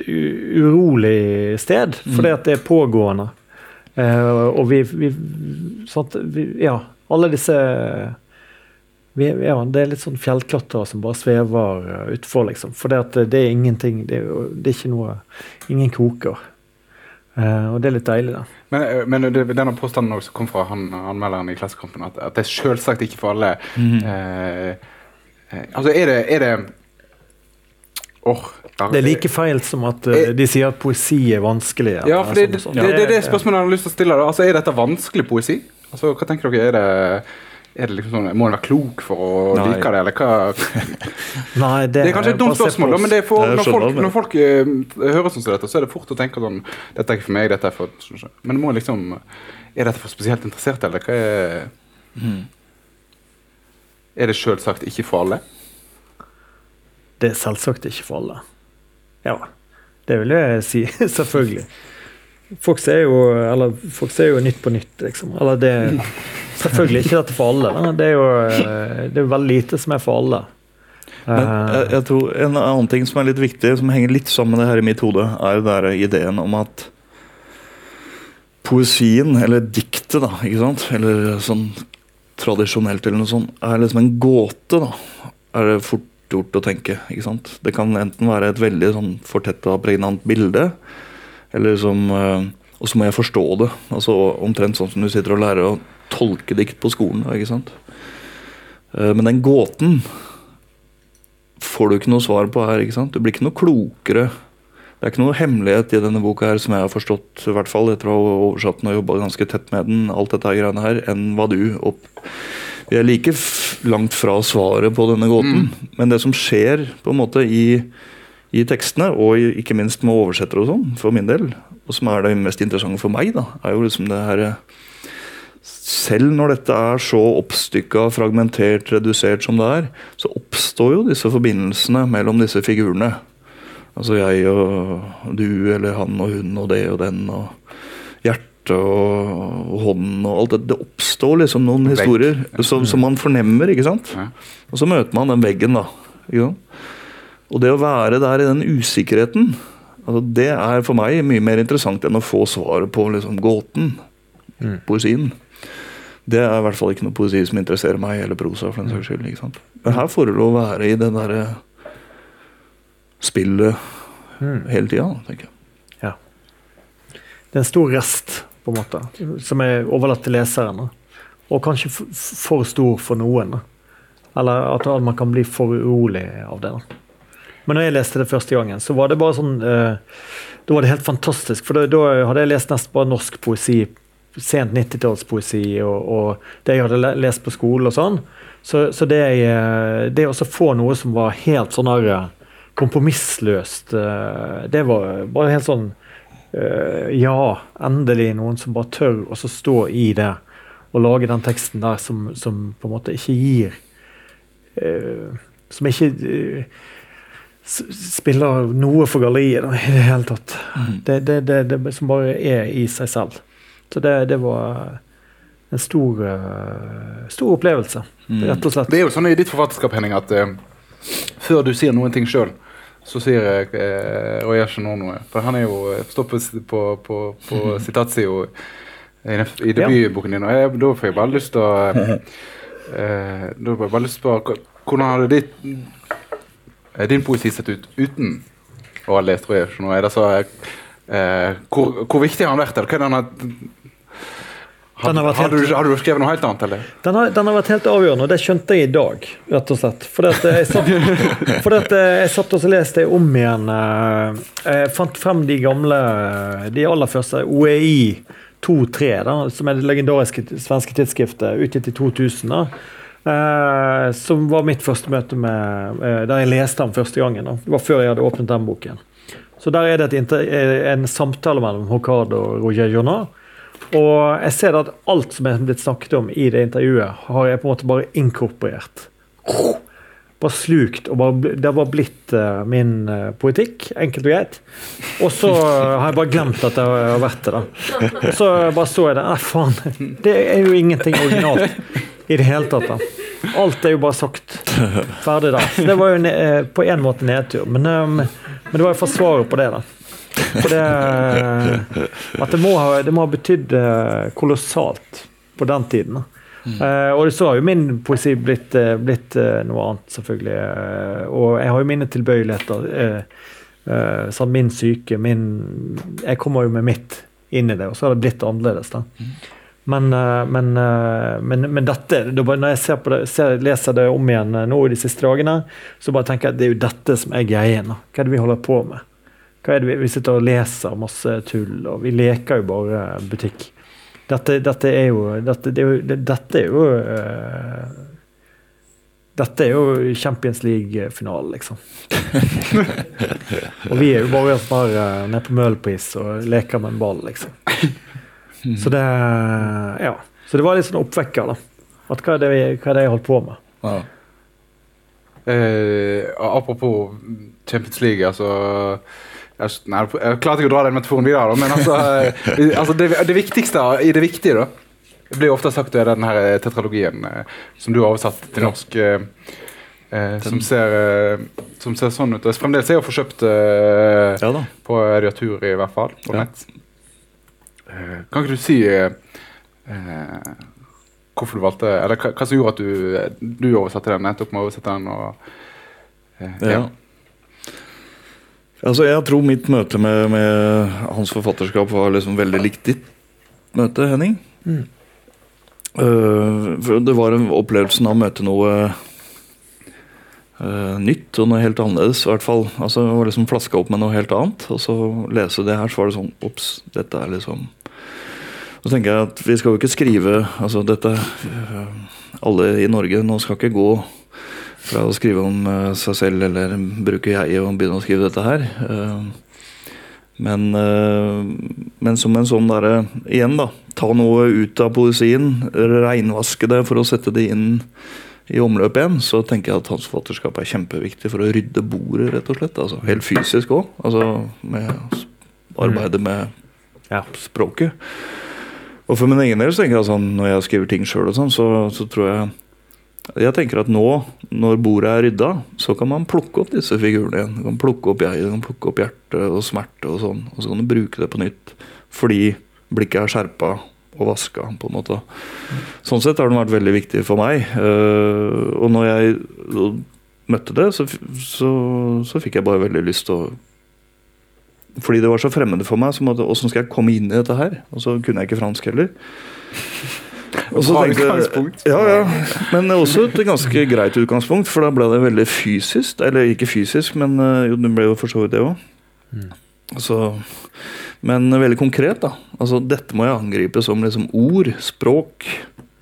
urolig sted, fordi at det er pågående. Uh, og vi, vi, at vi Ja, alle disse vi, ja, Det er litt sånn fjellklatrere som bare svever utfor, liksom. For det, det er ingenting Det er, det er ikke noe Ingen kroker. Eh, og det er litt deilig, da. Men, eh, men denne påstanden også kom fra han, anmelderen i Klassekampen, at, at det er selvsagt ikke for alle. Mm -hmm. altså, er det, er det Oh, Det er like feil som at uh, de sier at poesi er vanskelig. eller Ja, for det, sånn det, det, det er det spørsmålet jeg har lyst til å stille. Altså, er dette vanskelig poesi? Altså, hva tenker dere? Er det, er det liksom sånn, Må en være klok for å Nei. like det, eller hva? Nei, det, Det er kanskje et dumt spørsmål, da, men det er for, når folk, når folk eh, hører sånn som dette, så er det fort å tenke sånn Dette er ikke for meg, dette er for Men må liksom Er dette for spesielt interesserte, eller hva er mm. Er det selvsagt ikke for alle? Det er selvsagt ikke for alle. Ja, det vil jeg si. Selvfølgelig. Folk ser jo, eller, folk ser jo Nytt på Nytt, liksom. Eller det Selvfølgelig ikke dette for alle. Det er jo eh, det er veldig lite som er for alle. Men Eh, jeg, jeg tror En annen ting som er litt viktig, som henger litt sammen med det her i mitt hode, er jo der ideen om at poesien, eller diktet, da, ikke sant, eller sånn tradisjonelt eller noe sånt, er liksom en gåte, da. Er det fort gjort å tenke, ikke sant. Det kan enten være et veldig sånn fortetta, pregnant bilde, eller som eh, Og så må jeg forstå det. Altså Omtrent sånn som du sitter og lærer å tolke dikt på skolen. ikke sant? Eh, Men den gåten får du ikke noe svar på her. ikke sant? Du blir ikke noe klokere. Det er ikke noe hemmelighet i denne boka her som jeg har forstått, i hvert fall etter å ha oversatt den og jobba ganske tett med den, alt dette greiene her, enn hva du opp... Vi er like langt fra svaret på denne gåten, men det som skjer på en måte i, i tekstene, og ikke minst med oversettere og sånn, for min del, og som er det mest interessante for meg, da, er jo liksom det her selv når dette er så oppstykka, fragmentert, redusert som det er, så oppstår jo disse forbindelsene mellom disse figurene. Altså jeg og du, eller han og hun og det og den, og hjertet og, og hånden og alt det. Det oppstår liksom noen historier som, som man fornemmer, ikke sant? Og så møter man den veggen, da. Ikke sant? Og det å være der i den usikkerheten, altså det er for meg mye mer interessant enn å få svaret på liksom gåten. Mm. Poesien. Det er i hvert fall ikke noe poesi som interesserer meg, eller prosa. for den saks skyld, ikke sant? Men her får du lov å være i det derre spillet Mm. hele tida, tenker jeg. Ja. Det er en stor rest, på en måte, som er overlatt til leseren. Og kanskje for stor for noen. da. Eller at man kan bli for urolig av det. da. Men når jeg leste det første gangen, så var det bare sånn uh, Da var det helt fantastisk. For da, hadde jeg lest nesten bare norsk poesi. Sent 90-tallspoesi og, og det jeg hadde lest på skolen og sånn. Så, så det, jeg, det å få noe som var helt sånn her eh, kompromissløst, Uh, det var bare helt sånn uh, Ja, endelig noen som bare tør å stå i det og lage den teksten der som, som på en måte ikke gir eh, Som ikke eh, spiller noe for galleriet da, i det hele tatt. Det, det, det, det som bare er i seg selv. Så det, det var en stor, eh, stor opplevelse, rett og slett. Det er jo sånn i ditt forfatterskap, Henning, at uh, før du sier noen ting sjøl, så sier jeg eh, Roy Ashenor noe. For han er jo stoppet på, på, på, mm. sitatsida i, i debutboken din, og jeg, da får jeg bare lyst til å uh, eh, Da får jeg bare lyst på Hvordan hadde ditt, eh, din poesi sett ut uten å ha lest Roy Ashenor? Er så eh, hvor, hvor viktig har han vært? Eller hva er har Den har har, du, har du skrevet noe helt annet, eller? Den har, den har vært helt avgjørende, og det skjønte jeg i dag, rett og slett. Fordi at jeg satt, fordi at jeg satt og leste det om igjen. eh, Jeg fant frem de gamle, de aller første, OEI 2-3, som er det legendariske svenske tidsskriftet, utgitt i 2000. da. Eh, som var mitt første møte med uh, Der jeg leste den første gangen. Det var før jeg hadde åpnet den boken. Så der er det et eh, en samtale mellom Hokard og Roger Journal. Og jeg ser at alt som er blitt snakket om i det intervjuet, har jeg på en måte bare inkorporert. Bare slukt. og bare, Det bare blitt uh, min uh, politikk, enkelt og greit. Og så har jeg bare glemt at jeg har vært det. da. Så bare så jeg det. Nei, faen. Det er jo ingenting originalt i det hele tatt. da. Alt er jo bare sagt. Ferdig da. Så det var jo eh, på en måte nedtur. Men, eh, men det var jo forsvaret på det, da. For det At det må ha, det må ha betydd eh, kolossalt på den tiden. da. Eh, og så har jo min poesi blitt, eh, blitt uh, noe annet, selvfølgelig. Uh, og jeg har jo mine tilbøyeligheter. Sånn min syke, min Jeg kommer jo med mitt inn i det, og så har det blitt annerledes. da. Men, eh, men, eh, men, men dette Når jeg ser på det, ser, leser det om igjen nå i de siste dagene, så bare tenker jeg at det er jo dette som er greien. Hva er det vi holder på med? Hva er det vi, vi sitter og leser masse tull, og vi leker jo bare butikk. Dette, dette er jo Dette, det er jo, dette er jo uh, Dette er jo Champions League-finalen, liksom. og vi er jo bare bare eh, nede på Møhlenpris og leker med en ball, liksom. Så det Ja. Så det var litt sånn oppvekker, da. At hva er det, hva er det jeg holdt på med? Ja. Eh, apropos Champions League, altså nei, jeg klarte ikke å dra den metaforen videre, men altså, eh, altså det, det viktigste i det viktige, da Det blir ofte sagt det er den her tetralogien eh, som du har oversatt til norsk. Eh, eh, som, ser, eh, som ser sånn ut. Og fremdeles er jo forkjøpt eh, ja på Radiatur, i hvert fall. På Ja. nett. Eh, kan ikke du si eh, eh, hvorfor du valgte Eller hva, hva som gjorde at du, du oversatte den? Nettopp med å oversette den og eh, Ja. Altså, jeg tror mitt møte med, med hans forfatterskap var liksom veldig likt ditt møte, Henning. Mm. Uh, det var en opplevelsen av å møte noe uh, nytt og noe helt annerledes. i hvert fall. Altså, det var liksom flaska opp med noe helt annet, og så lese det her, så var det sånn Ops, dette er liksom Så tenker jeg at vi skal jo ikke skrive Altså, dette uh, Alle i Norge nå skal ikke gå fra å skrive om eh, seg selv eller bruke jeg og begynne å skrive dette her. Eh, men, eh, men som en sånn derre Igjen, da. Ta noe ut av poesien. Reinvaske det for å sette det inn i omløp igjen. Så tenker jeg at hans forfatterskap er kjempeviktig for å rydde bordet, rett og slett. Altså, helt fysisk òg. Altså med arbeidet med språket. Og for min egen del så tenker jeg sånn, når jeg skriver ting sjøl, sånn, så, så tror jeg jeg tenker at nå, når bordet er rydda, så kan man plukke opp disse figurene igjen. Du kan plukke opp jeg, du kan plukke opp hjerte og smerte og sånn. Og så kan du bruke det på nytt. Fordi blikket er skjerpa og vaska, på en måte. Sånn sett har den vært veldig viktig for meg. Eh, og når jeg møtte det, så, så, så fikk jeg bare veldig lyst til å fordi det var så fremmede for meg. Åssen skal jeg komme inn i dette her? Og så kunne jeg ikke fransk heller. Utgangspunkt. Ja, ja. Men også et ganske greit utgangspunkt, for da ble det veldig fysisk. Eller ikke fysisk, men eh, jo, det ble jo for så vidt det òg. Mm. Men veldig konkret, da. Altså, dette må jeg angripe som liksom ord, språk.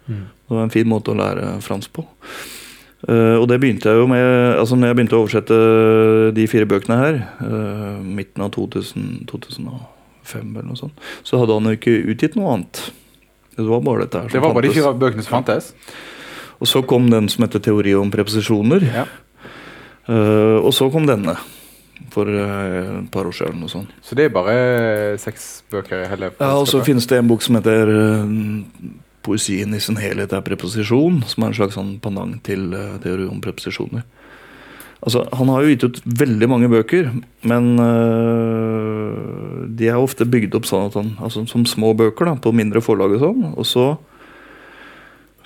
Mm. Det var en fin måte å lære fransk på. Uh, og det begynte jeg jo med altså når jeg begynte å oversette de fire bøkene her, uh, midten av 2000, 2005 eller noe sånt, så hadde han jo ikke utgitt noe annet. Det var bare dette her som Det var bare de fire bøkene som fantes. Og så kom den som heter Teori om preposisjoner. Ja. Uh, og så kom denne for eh, et par år siden. Og sånn. Så det er bare seks bøker i hele Ja, og så finnes det en bok som heter uh, Poesien i sin helhet er preposisjon, som er en slags sånn pendant til eh, teori om preposisjoner. Altså, Han har jo gitt ut veldig mange bøker, men øh, de er ofte bygd opp sånn at han, altså, som små bøker da, på mindre forlag og sånn. Og så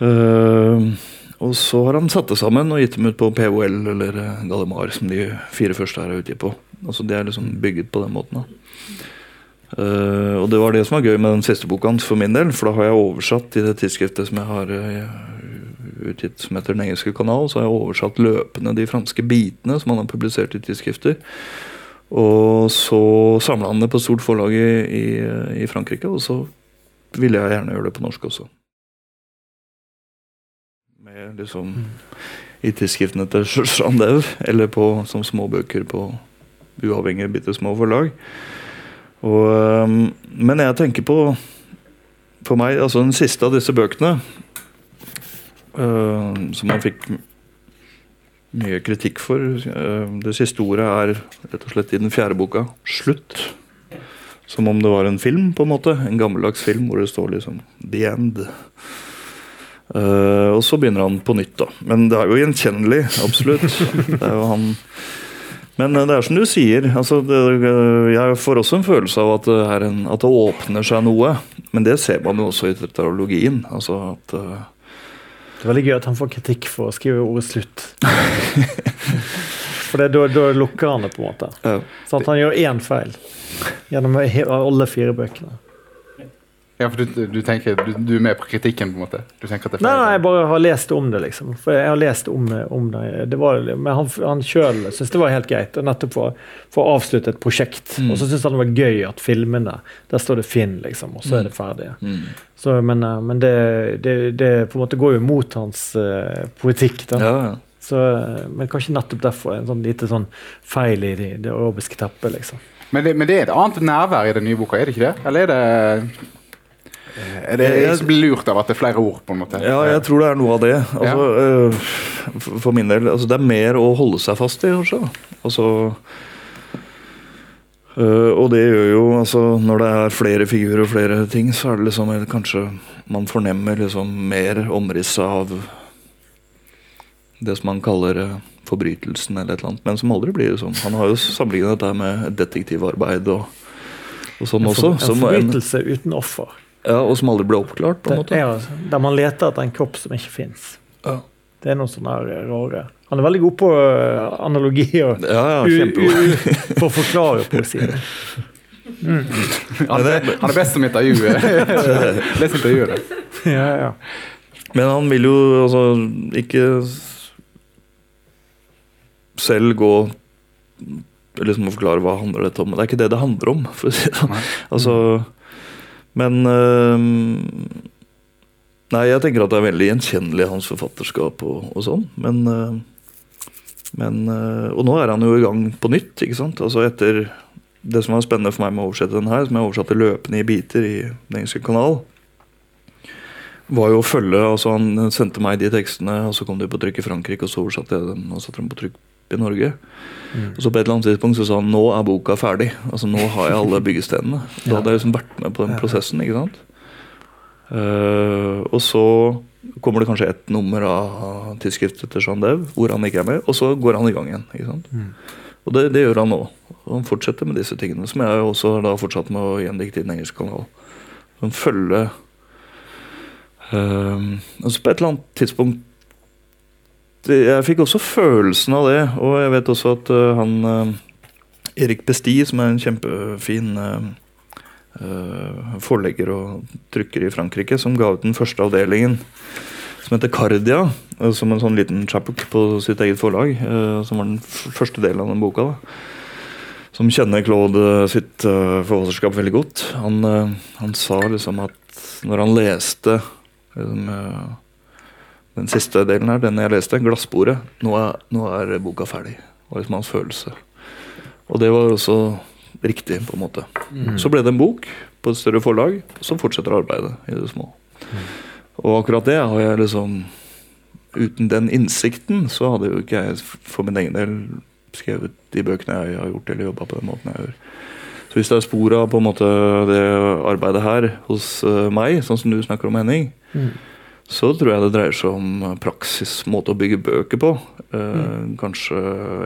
øh, og så har han satt det sammen og gitt dem ut på PHL eller eh, Gallimar, som de fire første her er utgitt på. Altså De er liksom bygget på den måten. da. Uh, og det var det som var gøy med den siste boka hans for min del, for da har jeg oversatt i det tidsskriftet som jeg har eh, utgitt som heter Den engelske kanal, så har jeg oversatt løpende de franske bitene som han har publisert i tidsskrifter. Og så samla han det på stort forlag i, i, Frankrike, og så ville jeg gjerne gjøre det på norsk også. Med liksom i tidsskriftene til Chandeu, eller på, som småbøker på uavhengige, bitte små forlag. Og, men jeg tenker på For meg, altså den siste av disse bøkene som man fikk mye kritikk for øh, Det siste ordet er rett og slett i den fjerde boka 'slutt'. Som om det var en film, på en måte. En gammeldags film hvor det står liksom 'the end'. Uh, og så begynner han på nytt, da. Men det er jo gjenkjennelig, absolutt. Det er jo han Men eh, det er som du sier. Altså, det, eh, jeg får også en følelse av at det, en, at det åpner seg noe. Men det ser man jo også i tetralogien. Altså at eh, Det er veldig gøy at han får kritikk for å skrive ordet 'slutt'. For da, lukker han det, på en måte. ja. Så at han gjør én feil gjennom å alle fire bøkene. Ja, for du, du tenker du, du er med på kritikken, på en måte? Du at det er Nei, nei, jeg bare har lest om det, liksom. For jeg har lest om, om det. det var, men han, han sjøl syntes det var helt greit, å nettopp for, for å avslutte et prosjekt. Mm. Og så syntes han det var gøy at filmene Der står det Finn, liksom, og så er det ferdig. Mm. Så, men eh, men det, det, det på en måte går jo mot hans uh, politikk. da. ja, ja. Så, eh, men kanskje nettopp derfor en sånn lite sånn feil i det, det arabiske teppet, liksom. Men, det, men det er et annet nærvær i den nye boka, er det ikke det? Eller er det Er det jeg blir lurt av at det er flere ord, på en måte? Ja, jeg tror det er noe av det. Altså, ja. for- For min del, altså, Det er mer å holde seg fast i, kanskje. Altså, øh, og det gjør jo altså, Når det er flere figurer og flere ting, så er det liksom kanskje man fornemmer liksom mer omrisset av det som man kaller forbrytelsen, eller et eller annet, men som aldri blir sånn. Han har jo sammenlignet dette med detektivarbeid og, og sånn En, også. for, en Som, en, forbrytelse uten offer. Ja, og som aldri ble oppklart, på en måte. Ja, altså- der man leter etter en kropp som ikke fins. Ja, Det er noen sånne her rare Han er veldig god på øh, analogier ja, ja for å forklare poesien. Han, er, han er best som intervjuer. Les intervjuet. da. Ja, ja. Men han vil jo altså ikke selv gå liksom forklare hva handler dette om. Det er ikke det det handler om. For å si det. sånn. Altså, men øhm, Nei, jeg tenker at det er veldig gjenkjennelig hans forfatterskap og, og sånn. Men, øh, men øh, Og nå er han jo i gang på nytt, ikke sant. Altså etter Det som var spennende for meg med å oversette den her, som jeg oversatte løpende i biter i Den engelske kanal, var jo å følge altså Han sendte meg de tekstene, og så kom de på trykk i Frankrike, og så oversatte jeg den og satte dem på trykk i Norge. Mm. Og så på et eller annet tidspunkt så sa han nå er boka ferdig. Altså nå har jeg alle byggestenene. Da hadde jeg liksom vært med på den prosessen. ikke sant? Uh, og så kommer det kanskje ett nummer av tidsskriftet til Jean Dev hvor han ikke er med, og så går han i gang igjen. ikke sant? Mm. Og det, det gjør han nå. Og han fortsetter med disse tingene, som jeg også har da fortsatt med å gjendikte i den engelske kanal. Som følger uh, altså På et eller annet tidspunkt Jeg fikk også følelsen av det, og jeg vet også at uh, han uh, Erik Besti, som er en kjempefin uh, forlegger og trykker i Frankrike, som ga ut den første avdelingen som heter Cardia, som en sånn liten chapbook på sitt eget forlag. som var den første delen av den boka. da. Som kjenner Claude sitt uh, forfatterskap veldig godt. Han, uh, han sa liksom at når han leste liksom, eh, den siste delen her, den jeg leste, 'Glassbordet', nå er, nå er boka ferdig. Det var liksom hans følelse. Og det var også riktig, på en måte. Mm. Så ble det en bok på et større forlag, som fortsetter arbeidet i det små. Og akkurat det har jeg liksom Uten den innsikten så hadde jo ikke jeg for min egen del skrevet de bøkene jeg har gjort, eller jobba på den måten jeg gjør. Så hvis det er spor av på en måte det arbeidet her hos eh, meg, sånn som du snakker om, Henning, Mm. Så tror jeg det dreier seg om praksis, måte å bygge bøker på. Eh, Kanskje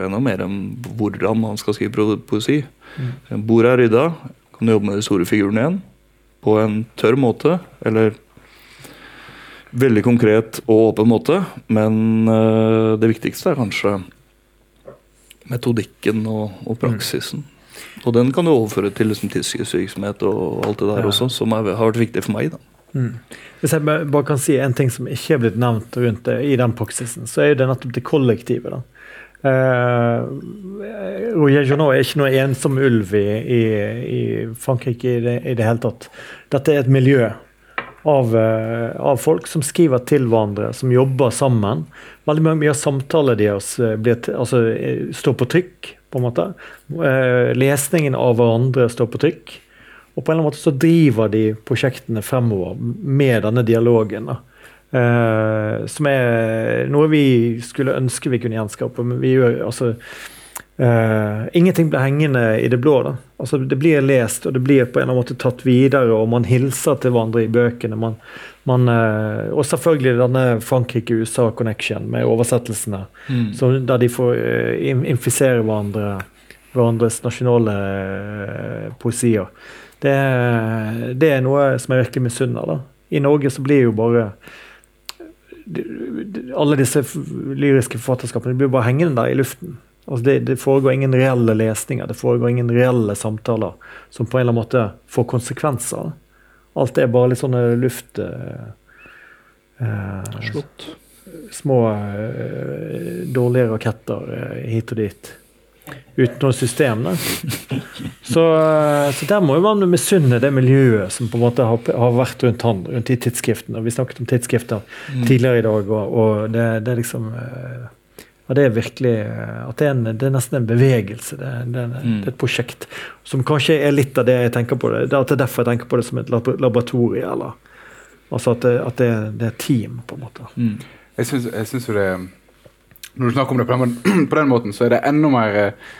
enda mer enn hvordan man skal skrive poesi. Mm. Bordet er rydda, kan du jobbe med de store figurene igjen. På en tørr måte, eller veldig konkret og åpen måte. Men eh, det viktigste er kanskje metodikken og, og praksisen. Og den kan du overføre til liksom, tilskuddsvirksomhet og alt det der Ja. også, som er, har vært viktig for meg. da. Mm. Hvis jeg bare kan si en ting som ikke er blitt nevnt rundt det, i den praksisen, så er det nettopp det kollektive. da. Uh, Roger Journaux er ikke noe ensom ulv i, i, i Frankrike i det, i det hele tatt. Dette er et miljø av, uh, av folk som skriver til hverandre, som jobber sammen. Veldig mye, av samtalene deres eh, altså, eh, står på trykk på en måte. Uh, lesningen av hverandre står på trykk. Og på en eller annen måte så driver de prosjektene fremover med denne dialogen. da. Eh, som er noe vi skulle ønske vi kunne gjenskape. Men vi gjør altså eh, Ingenting blir hengende i det blå. da. Altså Det blir lest, og det blir på en eller annen måte tatt videre, og man hilser til hverandre i bøkene. man man, eh, og selvfølgelig denne Frankrike-USA-connection med oversettelsene. Mm. Så, der de får infisere hverandre, hverandres nasjonale poesier. Det, det er noe som jeg virkelig misunner. da. I Norge så blir jo bare Alle disse lyriske forfatterskapene blir bare hengende der i luften. Altså det, det foregår ingen reelle lesninger, det foregår ingen reelle samtaler som på en eller annen måte får konsekvenser. Alt er bare litt sånne luft... eh, eh, Slått. små eh, dårlige raketter eh, hit og dit. Uten noe system. Da. Så, eh, så der må jo man misunne det miljøet som på en måte har, har vært rundt han, rundt de tidsskriftene. Vi snakket om tidsskrifter tidligere i dag, og, og det, det er liksom eh, ja, det er virkelig eh, at det er, en, det er nesten en bevegelse. Det, det, Mm. det er et prosjekt som kanskje er litt av det jeg tenker på det. Det er er derfor jeg tenker på det som et laboratorie. eller Altså at det, at det, er- det er team, på en måte. Mm. Jeg syns jo det Når du snakker om det på den, på den måten, så er det enda mer eh,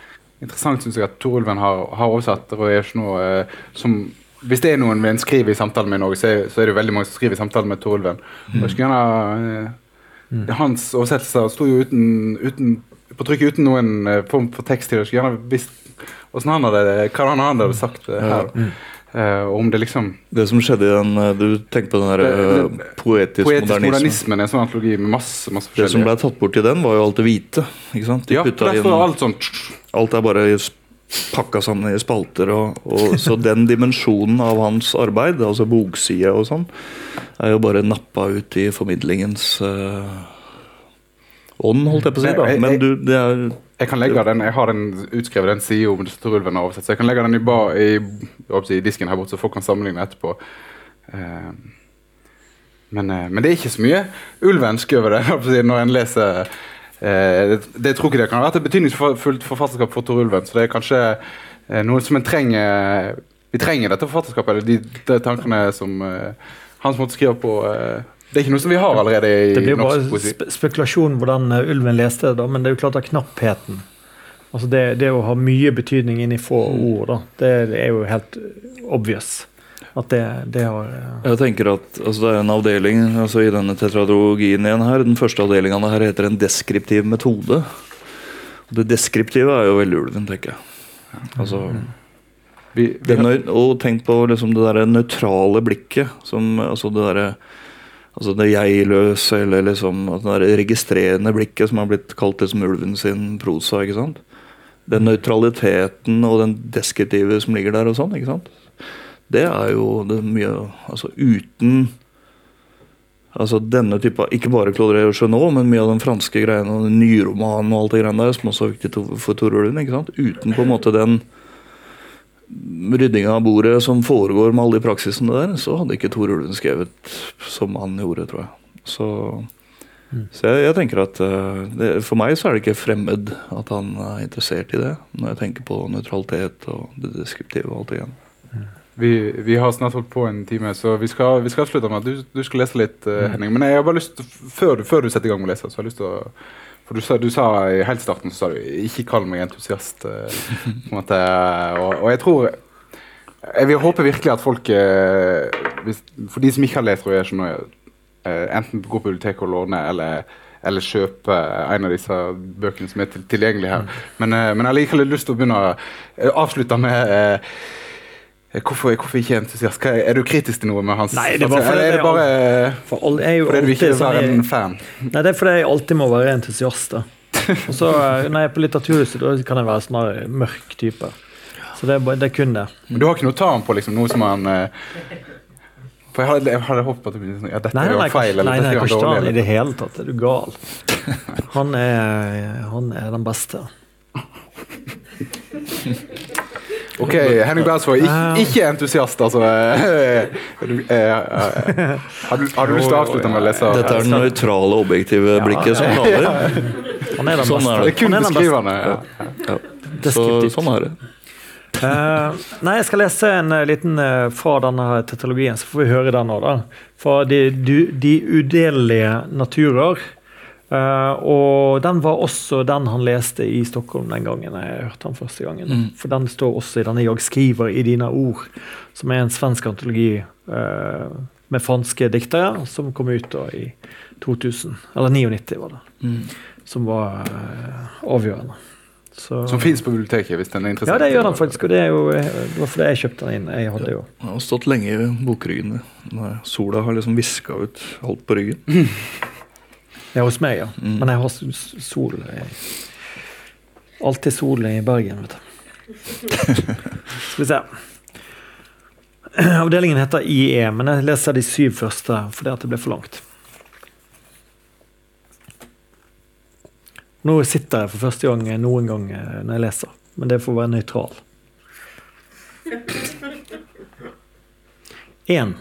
interessant synes jeg, at Torulven har, har oversatt Roy Ersno eh, som Hvis det er noen en skriver i samtale med i Norge, så er, så er det veldig mange som skriver i samtale med Torulven. Og gjerne eh, Mm. Hans oversettelser sto jo uten, uten på trykk uten noen eh, form for tekst til det. Skulle gjerne visst hvordan han hadde, hva han hadde sagt her. Mm. Og om det liksom Det som skjedde i den eh, Du tenker på den der Det- eh, det- poetisk, Poetisk modernisme. modernismen er en sånn antologi med masse, masse forskjellige Det som ble tatt bort i den, var jo alt det hvite. ikke sant? De Ja, putta der inn alt sånn Alt er bare pakka sammen i spalter. Og, og, så den dimensjonen av hans arbeid, altså bokside og sånn, er jo bare nappa ut i formidlingens uh, ånd, holdt jeg på å si. da. Men du, det er Jeg kan legge den, jeg har den utskrevet den sida om Storulven har oversett, så jeg kan legge den i, ba, i, i disken her borte, så folk kan sammenligne etterpå. Eh, men, eh, men det er ikke så mye ulvensk over det når en leser eh, det, det tror ikke det kan ha vært et betydningsfullt forfatterskap for Tor Ulven, så det er kanskje noe som en trenger Vi trenger dette forfatterskapet, eller de, de tankene som han som måtte skrive på Det er ikke noe som vi har allerede i Det blir bare norsk spe spekulasjon hvordan eh, ulven leste det, da, men det er jo klart at knappheten Altså det, det å ha mye betydning inn i få ord, da, det, er jo helt eh, obvious. At det, det har ja. Jeg tenker at altså Det er en avdeling altså i denne tetradologien igjen her. Den første avdelinga her heter en deskriptiv metode. Og Det deskriptive er jo veldig ulven, tenker jeg. Altså, Vi, vi det, har, og tenk på liksom det der nøytrale blikket. Som, altså det derre altså det jeg-løse, eller liksom det registrerende blikket som har blitt kalt liksom ulven sin prosa. ikke sant? Den nøytraliteten og den deskriptive som ligger der og sånn. ikke sant? Det er jo det mye Altså uten Altså denne type, Ikke bare Claude Chenot, men mye av den franske greiene og den nyromanen og alt det greiene der, som også er viktig for Tor Ulven. ikke sant? Uten på en måte den ryddinga av bordet som foregår med alle de praksisene der, så hadde ikke Tor Ulven skrevet som han gjorde, tror jeg. Så, så jeg, jeg tenker at eh, det, For meg så er det ikke fremmed at han er interessert i det, når jeg tenker på nøytralitet og det deskriptive og alt igjen. Vi, vi har snart holdt på en time, så vi skal, vi skal avslutte med at du, du skal lese litt, eh, Henning. Men jeg har bare lyst før, før du setter i gang med å lese, så har jeg lyst til å For du sa, du sa i helt starten så sa du 'ikke kall meg entusiast'. eh, på en måte, og, og jeg tror Jeg vil håpe virkelig at folk eh, For de som ikke har lest Roger Chenot, eh, enten gå på biblioteket og låne, eller eller kjøpe en av disse bøkene som er til, tilgjengelige her. Men, eh, men jeg har likevel lyst til å begynne å avslutte med Hvorfor, hvorfor ikke entusiast? Hva, er du kritisk til noe med hans Nei, det er fordi er det er bare For alle er fordi du ikke vil være sånn en fan? Nei, det er fordi jeg alltid må være entusiast. Og så eh, Når jeg er på Litteraturhuset, da kan jeg være sånn mørk type. Så det er, det er kun det. Men du har ikke noe ta ham på, liksom? Noe som han eh, For jeg hadde, jeg hadde håpet at det ble sånn Ja, dette Nei, er nei, jo feil, eller nei, nei, dette nei, han i det hele tatt. Er du gal? Han er, han er den beste. Ok, Henning Bersvåg, ikke, ikke entusiast, altså. Eh, eh, har, du, har du lyst til å avslutte med å lese? Dette er det nøytrale, objektive blikket som taler. Han er den Sånn er. Det kun beste. beskrivende. Ja. Ja. Så sånn er det. Uh, nei, jeg skal lese en uh, liten uh, fra denne tetralogien, så får vi høre den nå. da. Fra De, du, de udelelige naturer. Eh, og den var også den han leste i Stockholm den gangen jeg hørte han første gangen. Mm. For den står også i denne 'Jag skriver i dine ord', som er en svensk antologi uh, med franske diktere, som kom ut da i 2000. Eller 99, var det. Mm. Som var uh, avgjørende. Så, Som fins på biblioteket, hvis den er ja, det gjør den faktisk. Og det, er jo, det var fordi jeg kjøpte den inn. Jeg hadde jo Den har stått lenge i bokryggen. Sola har liksom viska ut alt på ryggen. Ja, hos meg, ja. Mm. Men jeg har sol jeg, Alltid sol i Bergen, vet du. Skal vi se. Avdelingen heter IE, men jeg leser de syv første fordi at det ble for langt. Nå sitter jeg for første gang noen gang eh, når jeg leser, men det får være nøytral. Én.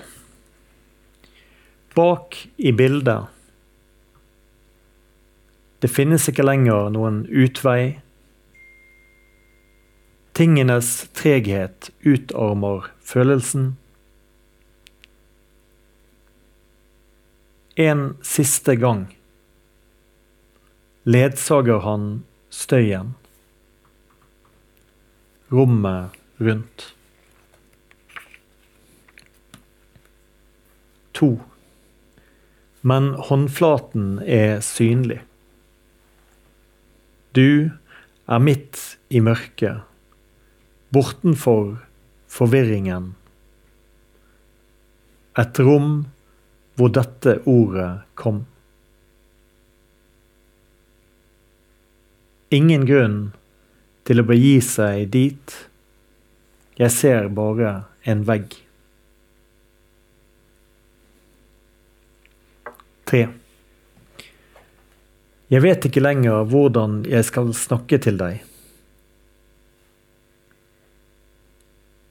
Bak i bildet Det finnes ikke lenger noen utvei. Tingenes treghet utarmer følelsen. En siste gang ledsager han støyen. Rommet rundt. To. Men håndflaten er synlig. Du er midt i mørket, bortenfor forvirringen. Et rom hvor dette ordet kom. Ingen grunn til å begi seg dit. Jeg ser bare en vegg. Tre. Jeg vet ikke lenger hvordan jeg skal snakke til deg.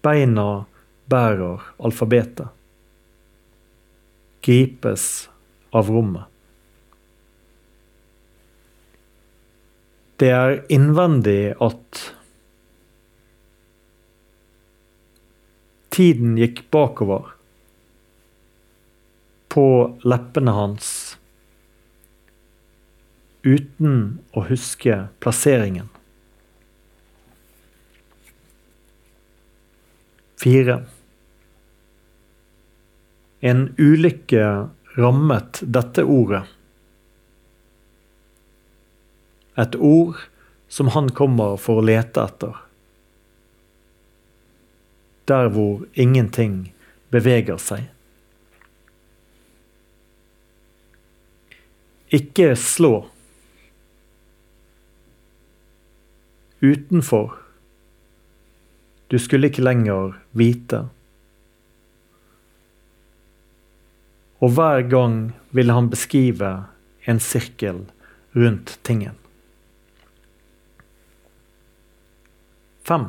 Beina bærer alfabetet. Gripes av rommet. Det er innvendig at Tiden gikk bakover på leppene hans uten å huske plasseringen. Fire. En ulykke rammet dette ordet. Et ord som han kommer for å lete etter. Der hvor ingenting beveger seg. Ikke slå. Utenfor. Du skulle ikke lenger vite. Og hver gang ville han beskrive en sirkel rundt tingen. Fem.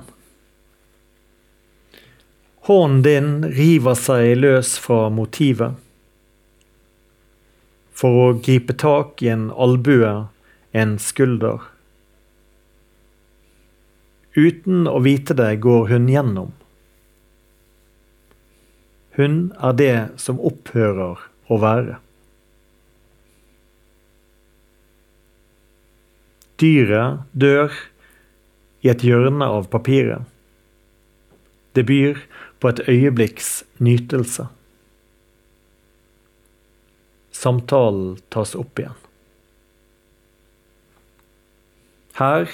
Hånden din river seg løs fra motivet. For å gripe tak i en albue, en skulder. Uten å vite det går hun gjennom. Hun er det som opphører å være. Dyret dør i et hjørne av papiret. Det byr på et øyeblikks nytelse. Samtalen tas opp igjen. Her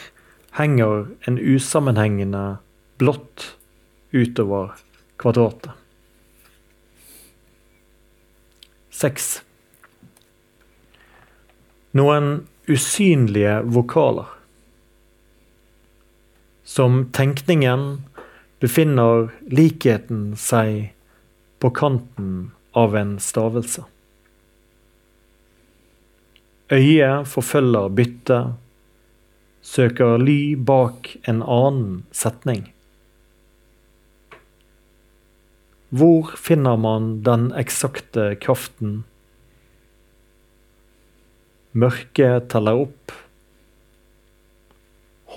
henger en usammenhengende blått utover kvadratet. Seks. Noen usynlige vokaler. Som tenkningen befinner likheten seg på kanten av en stavelse. Øyet forfølger byttet, søker ly bak en annen setning. Hvor finner man den eksakte kraften? Mørket teller opp.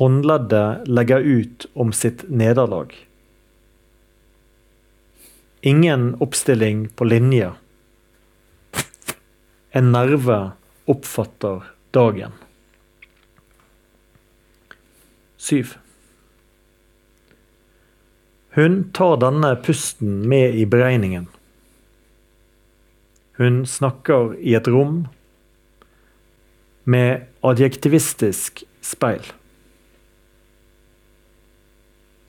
håndleddet legger ut om sitt nederlag. Ingen oppstilling på linje. En nerve oppfatter dagen. Syv. Hun tar denne pusten med i beregningen. Hun snakker i et rom med adjektivistisk speil.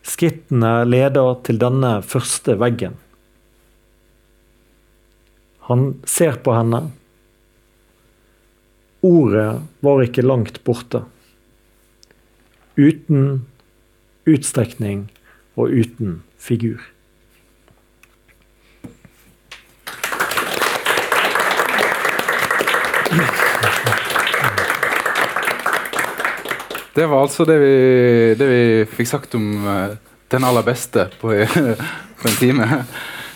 Skrittene leder til denne første veggen. Han ser på henne. Ordet var ikke langt borte. Uten utstrekning og uten figur. Det var altså det vi, det vi fikk sagt om uh, den aller beste på, på en time.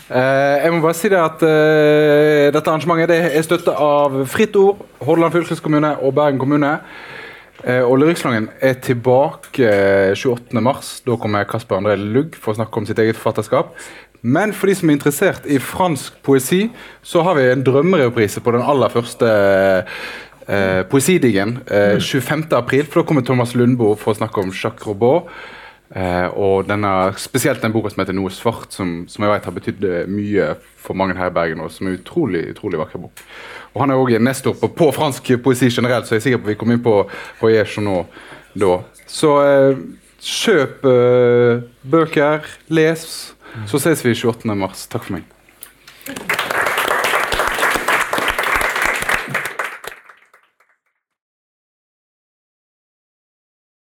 Uh, jeg må bare si det at uh, Dette arrangementet det er støtta av Fritt Ord, Hordaland fylkeskommune og Bergen kommune. Eh, og er tilbake 28.3. Da kommer Kasper André Lugg for å snakke om sitt eget forfatterskap. Men for de som er interessert i fransk poesi, så har vi en drømmereprise på den aller første eh, Poesidigen eh, 25.4, for da kommer Thomas Lundboe for å snakke om Jacques Robot. Eh, og denne, spesielt den boka som heter 'Noe svart', som, som jeg vet har betydd eh, mye for mange her i Bergen, og som er utrolig utrolig vakker bok. Og Han er òg nestor på, på fransk poesi generelt, så jeg er sikker på vi kommer inn på, på Jean da. Så eh, kjøp eh, bøker, les, så ses vi 28. mars. Takk for meg.